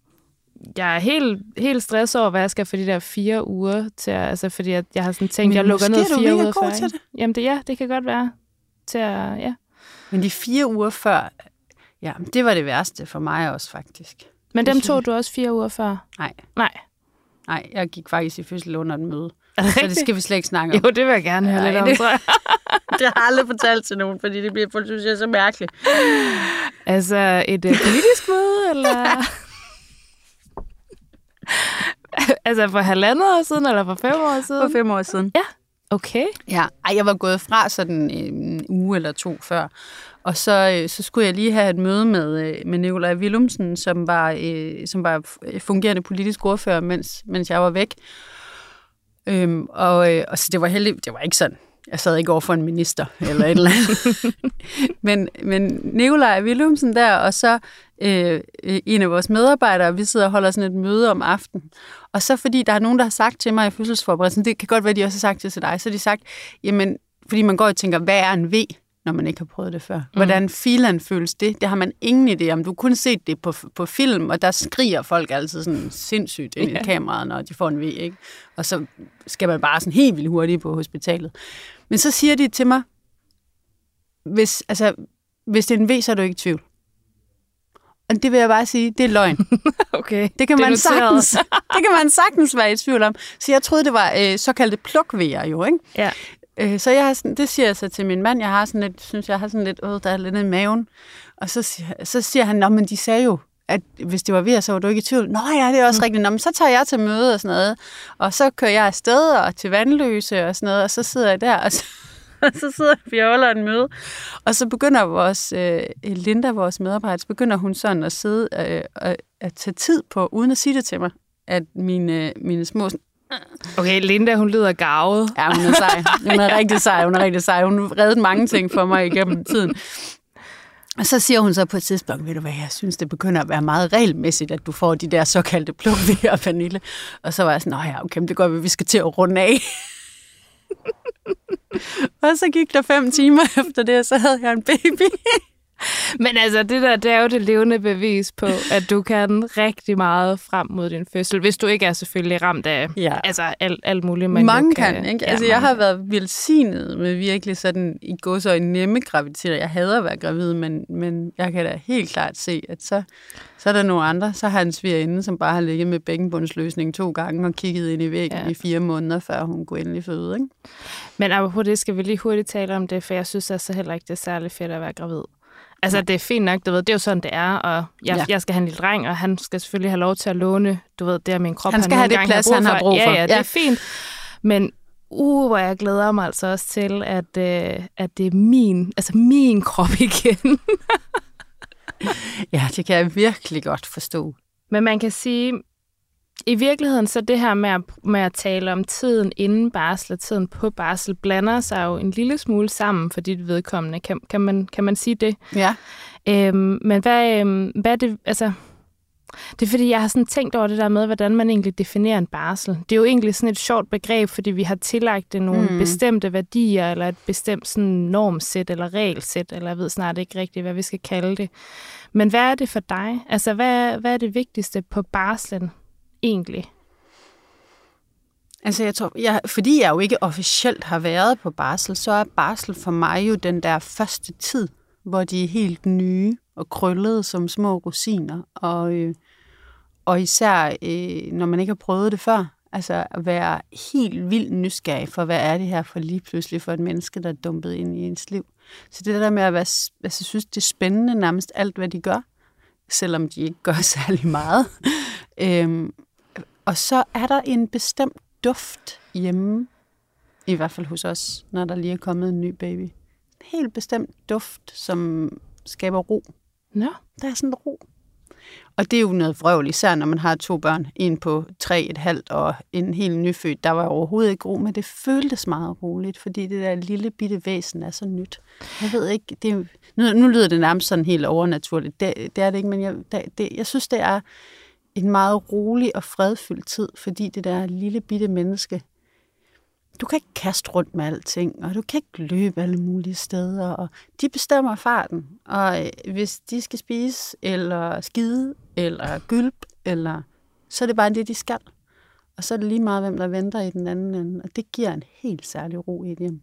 Jeg er helt, helt stresset over, hvad jeg skal for de der fire uger til, at- altså fordi jeg, jeg har sådan tænkt, Men jeg lukker ned fire uger før. til det. Jamen det, ja, det kan godt være. Til at, ja. Men de fire uger før, ja, det var det værste for mig også faktisk. Men Det dem tog jeg. du også fire uger før? Nej, Nej. nej, jeg gik faktisk i fødsel under et møde. Det Så det skal vi slet ikke snakke om. Jo, det vil jeg gerne høre lidt om, tror jeg. det har jeg aldrig fortalt til nogen, fordi det bliver, folk synes jeg er så mærkeligt. Altså, et uh, politisk møde, eller... altså, for halvandet år siden, eller for fem år For siden? fem år siden. Okay. Ja, ej, jeg var gået fra sådan en uge eller to før. Og så, øh, så skulle jeg lige have et møde med, øh, med Nikolaj Willumsen, som var, øh, som var fungerende politisk ordfører, mens, mens jeg var væk. Øhm, og, og så det var heldigt, det var ikke sådan, jeg sad ikke over for en minister eller et eller andet. men, men Nikolaj Willumsen der, og så øh, øh, en af vores medarbejdere, vi sidder og holder sådan et møde om aftenen. Og så fordi der er nogen, der har sagt til mig i fødselsforberedelsen, det kan godt være, de også har sagt det til dig, så har de sagt, jamen, fordi man går og tænker, hvad er en V, når man ikke har prøvet det før? Hvordan filan føles det? Det har man ingen idé om. Du har kun set det på, på film, og der skriger folk altid sådan sindssygt ind i Ja. kameraet, når de får en V, ikke? Og så skal man bare sådan helt vildt hurtigt på hospitalet. Men så siger de til mig, hvis, altså, hvis det er en V, så er du ikke i tvivl. Og det vil jeg bare sige, det er løgn. Okay. Det kan, Det man noteret. sagtens, det kan man sagtens være i tvivl om. Så jeg troede, det var øh, såkaldte plukvejer jo, ikke? Ja. Øh, så jeg har sådan, det siger jeg så til min mand. Jeg har sådan lidt, synes, jeg har sådan lidt, åh, der er lidt i maven. Og så siger, så siger han, nå, men de sagde jo, at hvis det var ved, så var du ikke i tvivl. Nå ja, det er også mm. rigtigt. Nå, men så tager jeg til møde og sådan noget. Og så kører jeg afsted og til vandløse og sådan noget. Og så sidder jeg der, og så, og så sidder vi og holder en møde. Og så begynder vores, øh, Linda, vores medarbejder, så begynder hun sådan at sidde øh, og at tage tid på, uden at sige det til mig, at mine, mine små sådan, Okay, Linda, hun lyder gavet. Ja, hun er sej. Hun er rigtig sej. Hun er rigtig sej. Hun reddede mange ting for mig igennem tiden. Og så siger hun så på et tidspunkt, ved du hvad, jeg synes, det begynder at være meget regelmæssigt, at du får de der såkaldte plukke og vanille. Og så var jeg sådan, nej, ja, okay, det går, vi skal til at runde af. og så gik der fem timer efter det, og så havde jeg en baby. Men altså, det der, det er jo det levende bevis på, at du kan rigtig meget frem mod din fødsel, hvis du ikke er selvfølgelig ramt af Ja. altså, alt, alt muligt. Man Mange jo kan, ikke? Altså, ja, jeg har mange. været velsignet med virkelig sådan i går så en nemme graviditet. Jeg hader at være gravid, men, men jeg kan da helt klart se, at så, så er der nogle andre. Så har en svigerinde, som bare har ligget med bækkenbundsløsning to gange og kigget ind i væggen ja. i fire måneder, før hun kunne endelig føde, ikke? Men apropos det, skal vi lige hurtigt tale om det, for jeg synes altså heller ikke, det er særlig fedt at være gravid. Altså, det er fint nok, du ved, det er jo sådan, det er, og jeg, ja. Jeg skal have en lille dreng, og han skal selvfølgelig have lov til at låne, du ved, det er min krop, Han skal nu have det plads, han har brug for. Ja, ja, det Ja. er fint. Men uh, hvor jeg glæder mig altså også til, at, øh, at det er min, altså min krop igen. Ja, det kan jeg virkelig godt forstå. Men man kan sige, i virkeligheden så det her med at, med at tale om tiden inden barsel og tiden på barsel, blander sig jo en lille smule sammen for dit vedkommende. Kan, kan, man, kan man sige det? Ja. Øhm, men hvad, øhm, hvad er det, altså... Det er fordi, jeg har sådan tænkt over det der med, hvordan man egentlig definerer en barsel. Det er jo egentlig sådan et sjovt begreb, fordi vi har tillagt det nogle Mm. bestemte værdier, eller et bestemt sådan normsæt, eller regelsæt, eller jeg ved snart ikke rigtigt, hvad vi skal kalde det. Men hvad er det for dig? Altså, hvad, hvad er det vigtigste på barslen egentlig? Altså, jeg tror, jeg, fordi jeg jo ikke officielt har været på barsel, så er barsel for mig jo den der første tid, hvor de er helt nye og krøllede som små rosiner. Og, øh, og især, øh, når man ikke har prøvet det før, altså at være helt vildt nysgerrig for, hvad er det her for lige pludselig for et menneske, der er dumpet ind i ens liv. Så det der med at være, altså, synes, det er spændende nærmest alt, hvad de gør, selvom de ikke gør særlig meget. øhm, og så er der en bestemt duft hjemme, i hvert fald hos os, når der lige er kommet en ny baby. En helt bestemt duft, som skaber ro. Nå, Der er sådan ro. Og det er jo noget vrøvl, især når man har to børn, en på tre et halvt og en helt nyfødt. Der var overhovedet ikke ro, men det føltes meget roligt, fordi det der lille bitte væsen er så nyt. Jeg ved ikke, det er, nu, nu lyder det nærmest sådan helt overnaturligt. Det, det er det ikke, men jeg, det, jeg synes, det er en meget rolig og fredfyldt tid, fordi det der lille bitte menneske, du kan ikke kaste rundt med alting, og du kan ikke løbe alle mulige steder, og de bestemmer farten. Og øh, hvis de skal spise, eller skide, eller gylp, eller, så er det bare det, de skal. Og så er det lige meget, hvem der venter i den anden ende, og det giver en helt særlig ro i et hjem.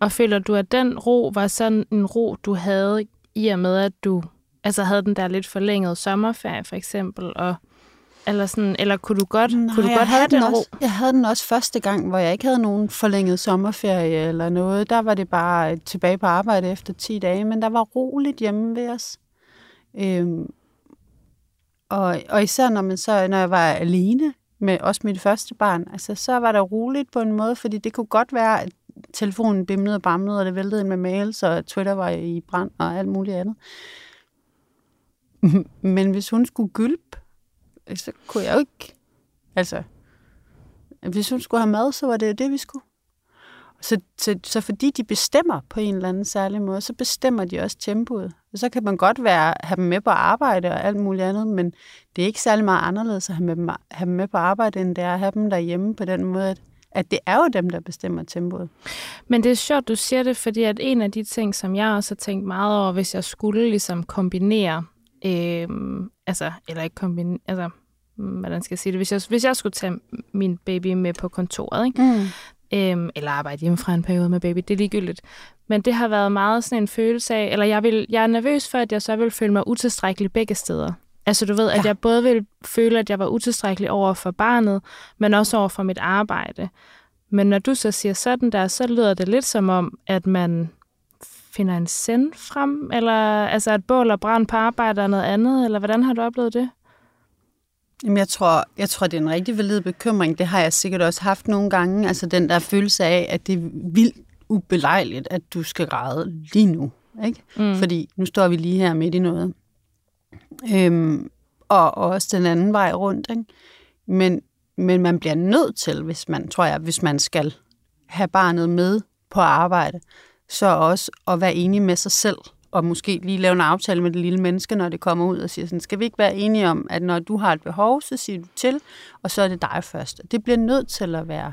Og føler du, at den ro var sådan en ro, du havde i og med, at du altså havde den der lidt forlængede sommerferie for eksempel, og, eller, sådan, eller kunne du godt, Nej, kunne du jeg godt havde have den, også, Jeg havde den også første gang, hvor jeg ikke havde nogen forlænget sommerferie eller noget. Der var det bare tilbage på arbejde efter 10 dage, men der var roligt hjemme ved os. Øhm, og, og især når, man så, når jeg var alene med også mit første barn, altså, så var der roligt på en måde, fordi det kunne godt være, at telefonen bimlede og bamlede, og det væltede ind med mails, og Twitter var i brand og alt muligt andet. Men hvis hun skulle gylpe, så kunne jeg jo ikke... Altså, hvis hun skulle have mad, så var det jo det, vi skulle. Så, så, så fordi de bestemmer på en eller anden særlig måde, så bestemmer de også tempoet. Og så kan man godt være, have dem med på arbejde og alt muligt andet, men det er ikke særlig meget anderledes at have, med dem, have dem med på arbejde, end det er at have dem derhjemme på den måde, at, at det er jo dem, der bestemmer tempoet. Men det er sjovt, du siger det, fordi at en af de ting, som jeg også har tænkt meget over, hvis jeg skulle ligesom kombinere, øh, altså, eller ikke kombinere, altså, hvordan skal jeg sige det, hvis jeg, hvis jeg skulle tage min baby med på kontoret, ikke? Mm. Øhm, eller arbejde hjemmefra en periode med baby, det er ligegyldigt. Men det har været meget sådan en følelse af, eller jeg, vil, jeg er nervøs for, at jeg så vil føle mig utilstrækkelig begge steder. Altså du ved, at Ja. jeg både vil føle, at jeg var utilstrækkelig over for barnet, men også over for mit arbejde. Men når du så siger sådan der, så lyder det lidt som om, at man finder en send frem, eller altså at bål og brand på arbejde er noget andet, eller hvordan har du oplevet det? Jamen, jeg tror, jeg tror, det er en rigtig valid bekymring. Det har jeg sikkert også haft nogle gange. Altså den der følelse af, at det er vildt ubelejligt, at du skal græde lige nu. Ikke? Mm. Fordi nu står vi lige her midt i noget. Øhm, og, og også den anden vej rundt. Ikke? Men, men man bliver nødt til, hvis man, tror jeg, hvis man skal have barnet med på arbejde, så også at være enig med sig selv og måske lige lave en aftale med det lille menneske, når det kommer ud og siger sådan, skal vi ikke være enige om, at når du har et behov, så siger du til, og så er det dig først. Det bliver nødt til at være,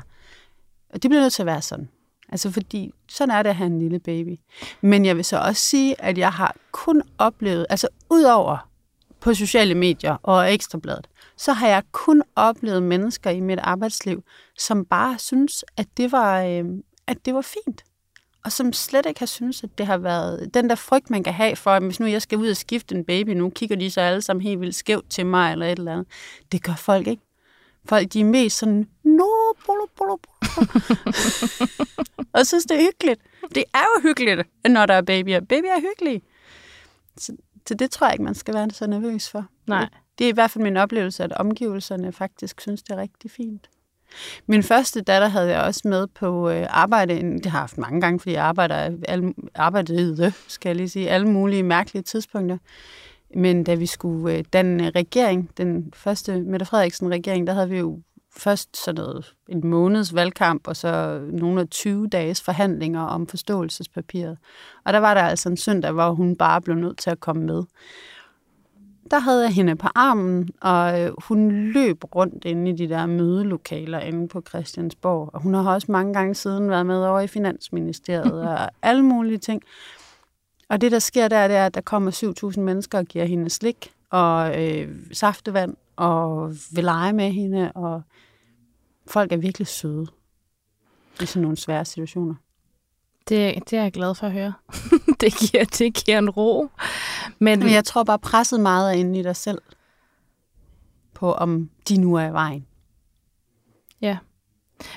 det bliver nødt til at være sådan. Altså fordi, sådan er det at have en lille baby. Men jeg vil så også sige, at jeg har kun oplevet, altså udover på sociale medier og ekstrabladet, så har jeg kun oplevet mennesker i mit arbejdsliv, som bare synes, at det var, øh, at det var fint. Og som slet ikke har synes, at det har været den der frygt, man kan have for, at hvis nu jeg skal ud og skifte en baby, nu kigger de så alle sammen helt vildt skævt til mig eller et eller andet. Det gør folk ikke. Folk, de er mest sådan, no, bolo, bolo, bolo. og synes, det er hyggeligt. Det er jo hyggeligt, når der er babyer. Babyer er hyggelige. Så, så det tror jeg ikke, man skal være så nervøs for. Nej. Det er i hvert fald min oplevelse, at omgivelserne faktisk synes, det er rigtig fint. Min første datter havde jeg også med på øh, arbejde. Det har jeg haft mange gange, fordi jeg arbejder, al, arbejdede, skal jeg lige sige, alle mulige mærkelige tidspunkter. Men da vi skulle øh, danne regering, den første Mette Frederiksen-regering, der havde vi jo først sådan noget, en måneds valgkamp, og så nogle af 20 dages forhandlinger om forståelsespapiret. Og der var der altså en søndag, hvor hun bare blev nødt til at komme med. Der havde jeg hende på armen, og øh, hun løb rundt inde i de der mødelokaler inde på Christiansborg. Og hun har også mange gange siden været med over i Finansministeriet og alle mulige ting. Og det, der sker der, det er, at der kommer 7.000 mennesker og giver hende slik og øh, saftevand og vil lege med hende, og folk er virkelig søde i sådan nogle svære situationer. Det, det er jeg glad for at høre. det, giver, det giver en ro. Men, Men jeg tror bare, presset meget er inde i dig selv på, om de nu er i vejen. Ja.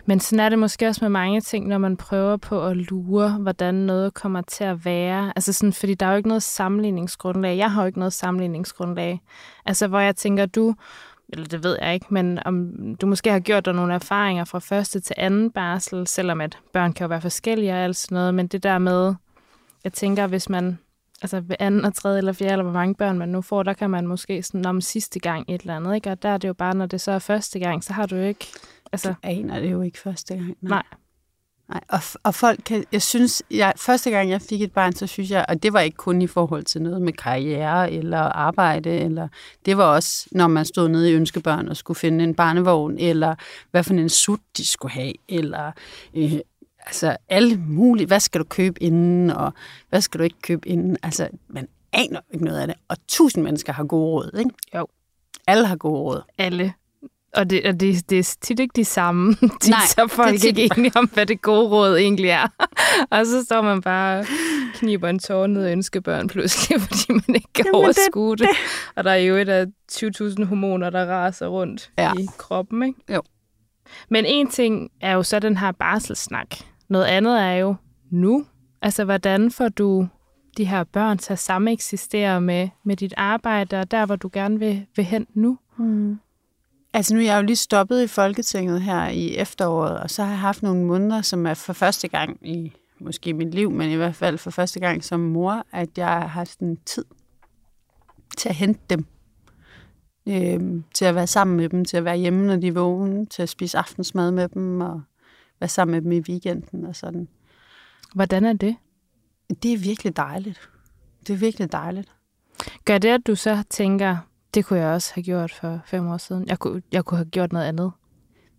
Men sådan er det måske også med mange ting, når man prøver på at lure, hvordan noget kommer til at være. Altså sådan, fordi der er jo ikke noget sammenligningsgrundlag. Jeg har jo ikke noget sammenligningsgrundlag. Altså, hvor jeg tænker, du, eller det ved jeg ikke, men om du måske har gjort dig nogle erfaringer fra første til anden barsel, selvom at børn kan jo være forskellige og alt sådan noget, men det der med, jeg tænker, hvis man altså ved anden og tredje eller fjerde, eller hvor mange børn man nu får, der kan man måske sådan om sidste gang et eller andet, ikke? Og der er det jo bare, når det så er første gang, så har du jo ikke... Altså, Du aner det jo ikke første gang. nej. Nej, og, og folk kan, jeg synes, jeg, første gang jeg fik et barn, så synes jeg, og det var ikke kun i forhold til noget med karriere eller arbejde, eller det var også, når man stod nede i ønskebørn og skulle finde en barnevogn, eller hvad for en sut de skulle have, eller øh, altså alle mulige, hvad skal du købe inden, og hvad skal du ikke købe inden, altså man aner ikke noget af det, og tusind mennesker har gode råd, ikke? Jo. Alle har gode råd. Alle. Og det, og det, det er tit ikke de samme. Tit Nej, så er folk det er ikke enige om, hvad det gode råd egentlig er. og så står man bare kniber en tår ned af ønskebørn pludselig, fordi man ikke kan Jamen, det- overskue det. Og der er jo et af 20.000 hormoner, der raser rundt Ja. i kroppen. Ikke? Jo. Men en ting er jo så den her barselssnak. Noget andet er jo nu. Altså, hvordan får du de her børn til at samme eksistere med, med dit arbejde, og der, hvor du gerne vil, vil hen nu? Altså nu er jeg jo lige stoppet i Folketinget her i efteråret, og så har jeg haft nogle måneder, som er for første gang i måske mit liv, men i hvert fald for første gang som mor, at jeg har haft en tid til at hente dem. Øhm, til at være sammen med dem, til at være hjemme, når de er vågne, til at spise aftensmad med dem, og være sammen med dem i weekenden og sådan. Hvordan er det? Det er virkelig dejligt. Det er virkelig dejligt. Gør det, at du så tænker, det kunne jeg også have gjort for fem år siden. Jeg kunne, jeg kunne have gjort noget andet.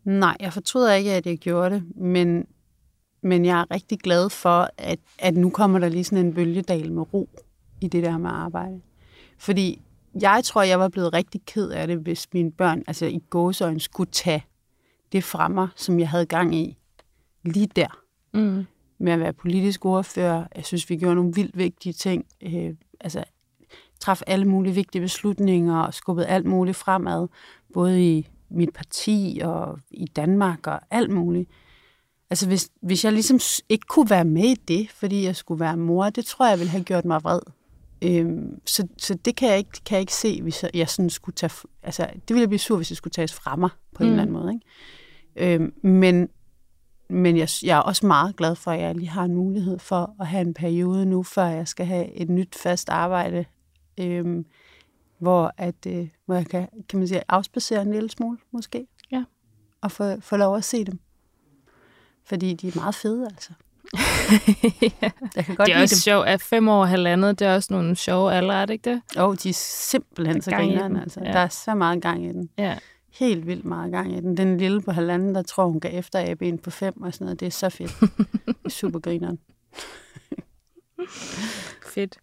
Nej, jeg fortryder ikke, at jeg gjorde det, men, men jeg er rigtig glad for, at, at nu kommer der lige sådan en bølgedal med ro i det der med arbejde. Fordi jeg tror, jeg var blevet rigtig ked af det, hvis mine børn altså i gåsøjne skulle tage det fra mig, som jeg havde gang i lige der Mm. med at være politisk ordfører. Jeg synes, vi gjorde nogle vildt vigtige ting. Øh, altså, traf alle mulige vigtige beslutninger og skubbede alt muligt fremad, både i mit parti og i Danmark og alt muligt. Altså, hvis, hvis jeg ligesom ikke kunne være med i det, fordi jeg skulle være mor, det tror jeg ville have gjort mig vred. Øhm, så, så det kan jeg, ikke, kan jeg ikke se, hvis jeg, jeg sådan skulle tage... Altså, det ville jeg blive sur, hvis det skulle tages fra mig på mm. en Mm. eller anden måde. Ikke? Øhm, men men jeg, jeg er også meget glad for, at jeg lige har en mulighed for at have en periode nu, før jeg skal have et nyt fast arbejde, øhm, hvor, at, øh, hvor jeg kan, kan man sige, afspacere en lille smule, måske. Ja. Og få, få lov at se dem. Fordi de er meget fede, altså. ja. Jeg kan godt det er også dem. sjovt, at fem år og halvandet, det er også nogle sjove alder, er det ikke det? Jo, de er simpelthen så i grinerne. den, Altså. ja. Der er så meget gang i den. Ja. Helt vildt meget gang i den. Den lille på halvanden, der tror, hun kan efter en på fem og sådan noget. Det er så fedt. er super grineren. Fedt.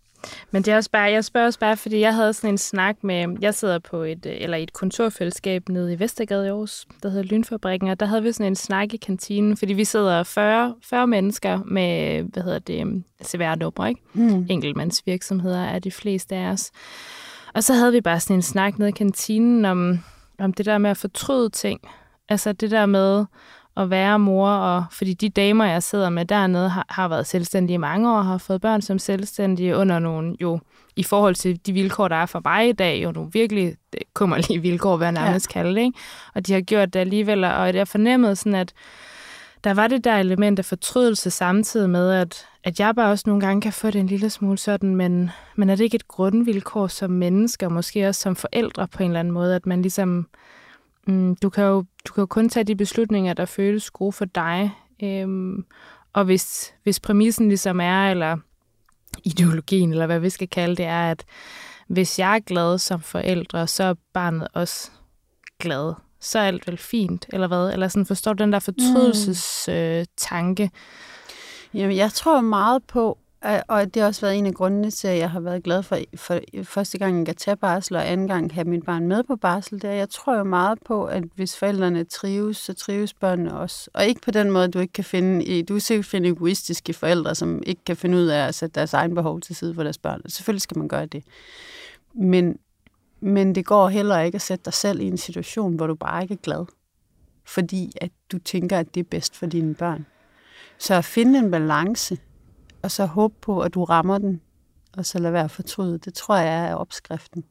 Men det er også bare, jeg spørger også bare, fordi jeg havde sådan en snak med, jeg sidder på et, øh, eller et kontorfællesskab nede i Vestergade i Aarhus, der hedder Lynfabrikken, og der havde vi sådan en snak i kantinen, fordi vi sidder 40, 40 mennesker med, hvad hedder det, CVR-nummer, ikke? Mm. enkeltmandsvirksomheder er de fleste af os. Og så havde vi bare sådan en snak nede i kantinen om, om det der med at fortryde ting. Altså det der med at være mor, og fordi de damer, jeg sidder med dernede, har, har været selvstændige i mange år, har fået børn som selvstændige under nogle, jo i forhold til de vilkår, der er for mig i dag, jo nogle virkelig øh, kummerlige vilkår, hvad jeg nærmest ja. kalde det, ikke? Og de har gjort det alligevel, og jeg fornemmede sådan, at der var det der element af fortrydelse samtidig med, at, at jeg bare også nogle gange kan få det en lille smule sådan, men, men er det ikke et grundvilkår som mennesker, måske også som forældre på en eller anden måde, at man ligesom, mm, du, kan jo, du kan jo kun tage de beslutninger, der føles gode for dig, øhm, og hvis, hvis præmissen ligesom er, eller ideologien, eller hvad vi skal kalde det, er, at hvis jeg er glad som forældre, så er barnet også glad så er alt vel fint, eller hvad? Eller sådan, forstår du den der fortrydelsestanke? Øh, tanke? Jamen, jeg tror meget på, og det har også været en af grundene til, at jeg har været glad for, for første gang, jeg kan tage barsel, og anden gang have mit barn med på barsel, det er, jeg tror jo meget på, at hvis forældrene trives, så trives børnene også. Og ikke på den måde, du ikke kan finde, i- du kan sikkert finde egoistiske forældre, som ikke kan finde ud af at sætte deres egen behov til side for deres børn. Selvfølgelig skal man gøre det. Men, men det går heller ikke at sætte dig selv i en situation, hvor du bare ikke er glad. Fordi at du tænker, at det er bedst for dine børn. Så at finde en balance, og så håbe på, at du rammer den, og så lade være at fortryde, det tror jeg er opskriften.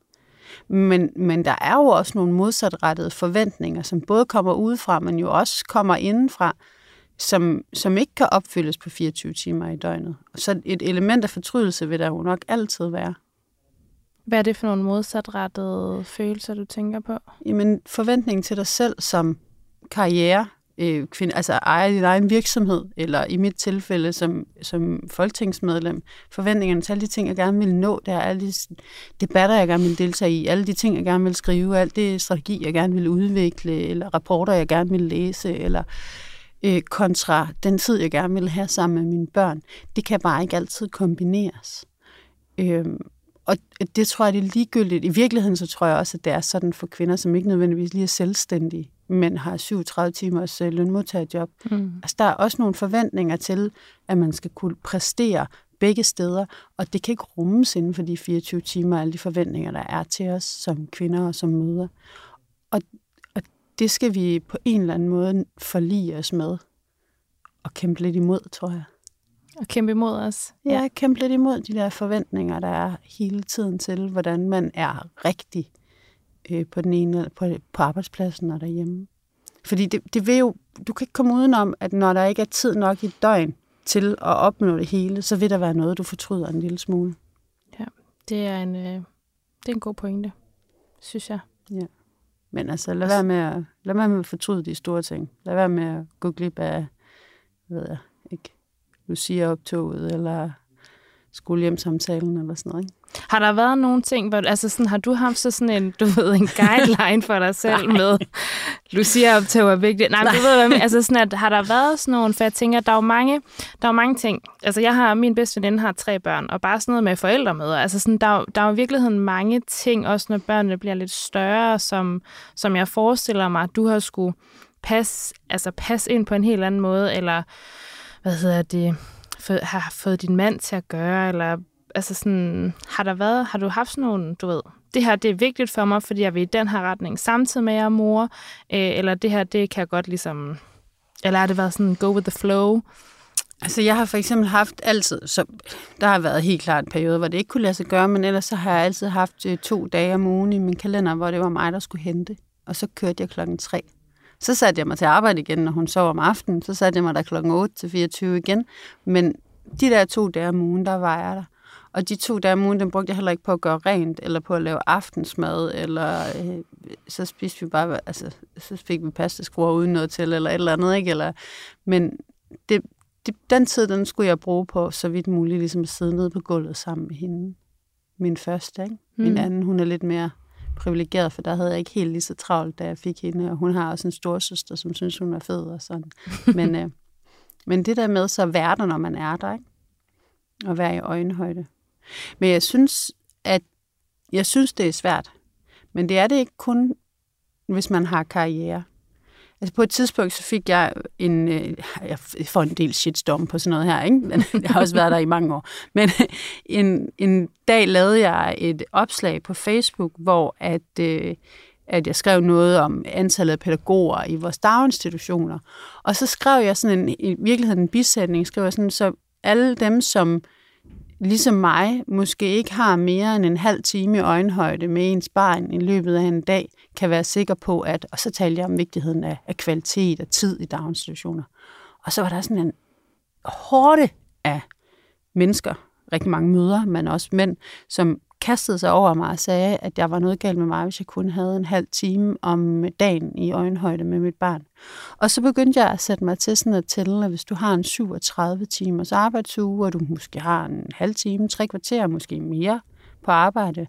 Men, men der er jo også nogle modsatrettede forventninger, som både kommer udefra, men jo også kommer indenfra, som, som ikke kan opfyldes på 24 timer i døgnet. Så et element af fortrydelse vil der jo nok altid være. Hvad er det for nogle modsatrettede følelser, du tænker på? Jamen, forventningen til dig selv som karriere, øh, kvinde, altså ejer din egen virksomhed, eller i mit tilfælde som, som folketingsmedlem, forventningerne til alle de ting, jeg gerne vil nå, der er alle de debatter, jeg gerne vil deltage i, alle de ting, jeg gerne vil skrive, alt det strategi, jeg gerne vil udvikle, eller rapporter, jeg gerne vil læse, eller øh, kontra den tid, jeg gerne vil have sammen med mine børn. Det kan bare ikke altid kombineres. Øhm, og det tror jeg, det er ligegyldigt. I virkeligheden så tror jeg også, at det er sådan for kvinder, som ikke nødvendigvis lige er selvstændige, men har 37 timers øh, lønmodtagerjob. Mm. Altså, der er også nogle forventninger til, at man skal kunne præstere begge steder, og det kan ikke rummes inden for de 24 timer, alle de forventninger, der er til os som kvinder og som møder. Og, og det skal vi på en eller anden måde forlige os med og kæmpe lidt imod, tror jeg. Og kæmpe imod os. Ja, kæmpe lidt imod de der forventninger, der er hele tiden til, hvordan man er rigtig øh, på den ene eller på, på arbejdspladsen og derhjemme. Fordi det, det vil jo, du kan ikke komme udenom, at når der ikke er tid nok i døgn til at opnå det hele, så vil der være noget, du fortryder en lille smule. Det er en, øh, det er en god pointe, synes jeg. Men altså, lad være med at, lad være med at fortryde de store ting. Lad være med at gå glip af, hvad ved jeg, ikke, Lucia-optoget, eller skolehjemsamtalen, eller sådan noget, ikke? Har der været nogle ting, hvor, altså sådan, har du haft så sådan en, du ved, en guideline for dig selv med, Lucia optog er vigtigt. Nej, men du ved, hvad altså sådan, at har der været sådan nogle, for jeg tænker, der er jo mange, der er mange ting. Altså jeg har, min bedste veninde har tre børn, og bare sådan noget med forældremøder. Altså sådan, der, er der er jo i virkeligheden mange ting, også når børnene bliver lidt større, som, som jeg forestiller mig, at du har skulle passe, altså passe ind på en helt anden måde, eller hvad hedder det, få- har fået din mand til at gøre, eller altså sådan, har der været, har du haft sådan nogle, du ved, det her, det er vigtigt for mig, fordi jeg vil i den her retning, samtidig med at jeg er mor, øh, eller det her, det kan jeg godt ligesom, eller har det været sådan, go with the flow? Altså, jeg har for eksempel haft altid, så der har været helt klart en periode, hvor det ikke kunne lade sig gøre, men ellers så har jeg altid haft øh, to dage om ugen i min kalender, hvor det var mig, der skulle hente. Og så kørte jeg klokken 3. Så satte jeg mig til arbejde igen, når hun sov om aftenen. Så satte jeg mig der klokken 8 til 24 igen. Men de der to dage om ugen, der var jeg der. Og de to dage om ugen, den brugte jeg heller ikke på at gøre rent, eller på at lave aftensmad, eller øh, så spiste vi bare, altså, så fik vi pastaskruer uden noget til, eller et eller andet, ikke? Eller, men det, det, den tid, den skulle jeg bruge på, så vidt muligt, ligesom at sidde nede på gulvet sammen med hende. Min første, ikke? Min Mm. anden, hun er lidt mere privilegeret, for der havde jeg ikke helt lige så travlt, da jeg fik hende. Og hun har også en storsøster, som synes, hun er fed og sådan. Men, øh, men det der med så at være der, når man er der, ikke? Og være i øjenhøjde. Men jeg synes, at jeg synes, det er svært. Men det er det ikke kun, hvis man har karriere. Altså på et tidspunkt, så fik jeg en, øh, jeg får en del shitstorm på sådan noget her, ikke? Men jeg har også været der i mange år. Men en, en dag lavede jeg et opslag på Facebook, hvor at, øh, at jeg skrev noget om antallet af pædagoger i vores daginstitutioner. Og så skrev jeg sådan en, i virkeligheden en bisætning, skrev jeg sådan, så alle dem, som ligesom mig, måske ikke har mere end en halv time i øjenhøjde med ens barn i løbet af en dag, kan være sikker på, at, og så talte jeg om vigtigheden af, af kvalitet og tid i daginstitutioner. Og så var der sådan en hårde af mennesker, rigtig mange møder, men også mænd, som kastede sig over mig og sagde, at jeg var noget galt med mig, hvis jeg kun havde en halv time om dagen i øjenhøjde med mit barn. Og så begyndte jeg at sætte mig til sådan at tælle, at hvis du har en 37 timers arbejdsuge, og du måske har en halv time, tre kvarter, måske mere på arbejde,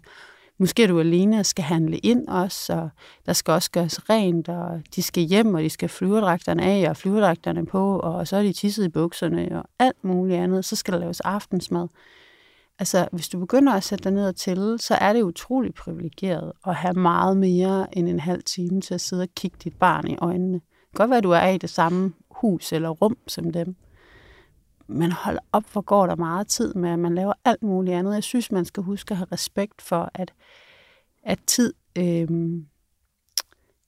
måske er du alene og skal handle ind også, og der skal også gøres rent, og de skal hjem, og de skal flyverdragterne af og flyverdragterne på, og så er de tisset i bukserne og alt muligt andet. Så skal der laves aftensmad. Altså, hvis du begynder at sætte dig ned og tælle, så er det utroligt privilegeret at have meget mere end en halv time til at sidde og kigge dit barn i øjnene. Det kan godt være, at du er i det samme hus eller rum som dem. Men hold op, hvor går der meget tid med, at man laver alt muligt andet. Jeg synes, man skal huske at have respekt for, at, at tid øh,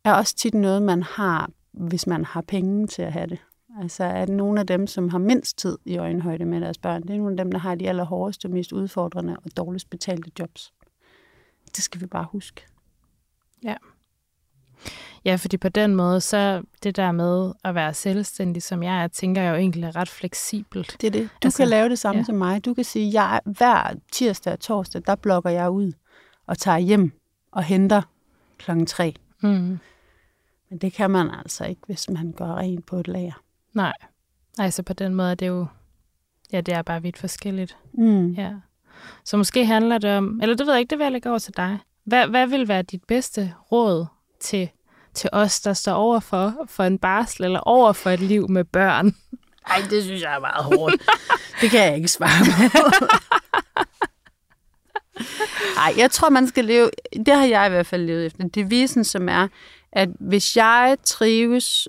er også tit noget, man har, hvis man har penge til at have det. Altså at nogle af dem, som har mindst tid i øjenhøjde med deres børn, det er nogle af dem, der har de allerhårdeste, mest udfordrende og dårligst betalte jobs. Det skal vi bare huske. Ja, fordi på den måde, så det der med at være selvstændig, som jeg er, tænker jeg jo egentlig er ret fleksibelt. Det er det. Du Altså, kan lave det samme ja. ja. som mig. Du kan sige, jeg hver tirsdag og torsdag, der blokker jeg ud og tager hjem og henter klokken tre. Mm. Men det kan man altså ikke, hvis man går rent på et lager. Nej. Altså på den måde er det jo, ja, det er bare vidt forskelligt. Mm. Ja. Så måske handler det om, eller det ved jeg ikke, det vil jeg lægge over til dig. Hvad, hvad vil være dit bedste råd til, til os, der står over for, for en barsel, eller over for et liv med børn? Ej, det synes jeg er meget hårdt. det kan jeg ikke svare med. Ej, jeg tror, man skal leve... Det har jeg i hvert fald levet efter. Devisen, som er, at hvis jeg trives,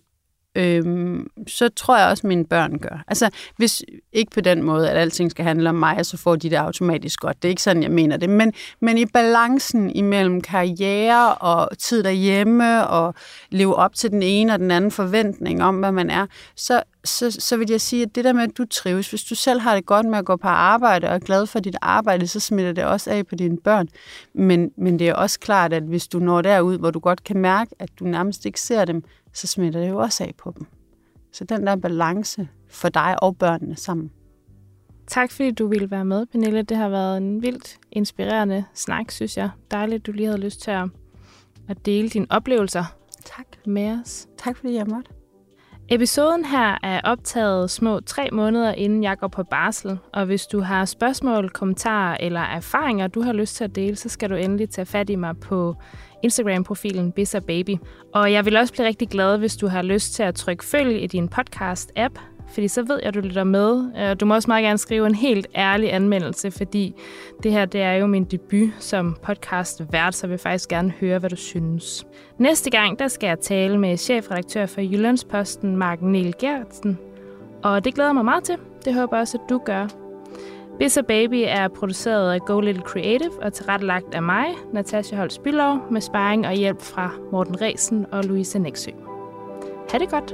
øhm, så tror jeg også, at mine børn gør. Altså, hvis ikke på den måde, at alting skal handle om mig, så får de det automatisk godt. Det er ikke sådan, jeg mener det. Men, men i balancen imellem karriere og tid derhjemme, og leve op til den ene og den anden forventning om, hvad man er, så, så, så vil jeg sige, at det der med, at du trives, hvis du selv har det godt med at gå på arbejde og er glad for dit arbejde, så smitter det også af på dine børn. Men, men det er også klart, at hvis du når derud, hvor du godt kan mærke, at du nærmest ikke ser dem, så smitter det jo også af på dem. Så den der balance for dig og børnene sammen. Tak fordi du ville være med, Pernille. Det har været en vildt inspirerende snak, synes jeg. Dejligt, du lige havde lyst til at, at dele dine oplevelser Tak. med os. Tak fordi jeg måtte. Episoden her er optaget små tre måneder inden jeg går på barsel, og hvis du har spørgsmål, kommentarer eller erfaringer, du har lyst til at dele, så skal du endelig tage fat i mig på Instagram-profilen Bissa Baby. Og jeg vil også blive rigtig glad, hvis du har lyst til at trykke følg i din podcast-app, fordi så ved jeg, at du lytter med. Øh, du må også meget gerne skrive en helt ærlig anmeldelse, fordi det her det er jo min debut som podcast vært, så jeg vil faktisk gerne høre, hvad du synes. Næste gang, der skal jeg tale med chefredaktør for Jyllandsposten, Mark Niel Gertsen. Og det glæder mig meget til. Det håber jeg også, at du gør. Bissa Baby er produceret af Go Little Creative og tilrettelagt af mig, Natasha Holst Bylov, med sparring og hjælp fra Morten Resen og Louise Nexø. Ha' det godt!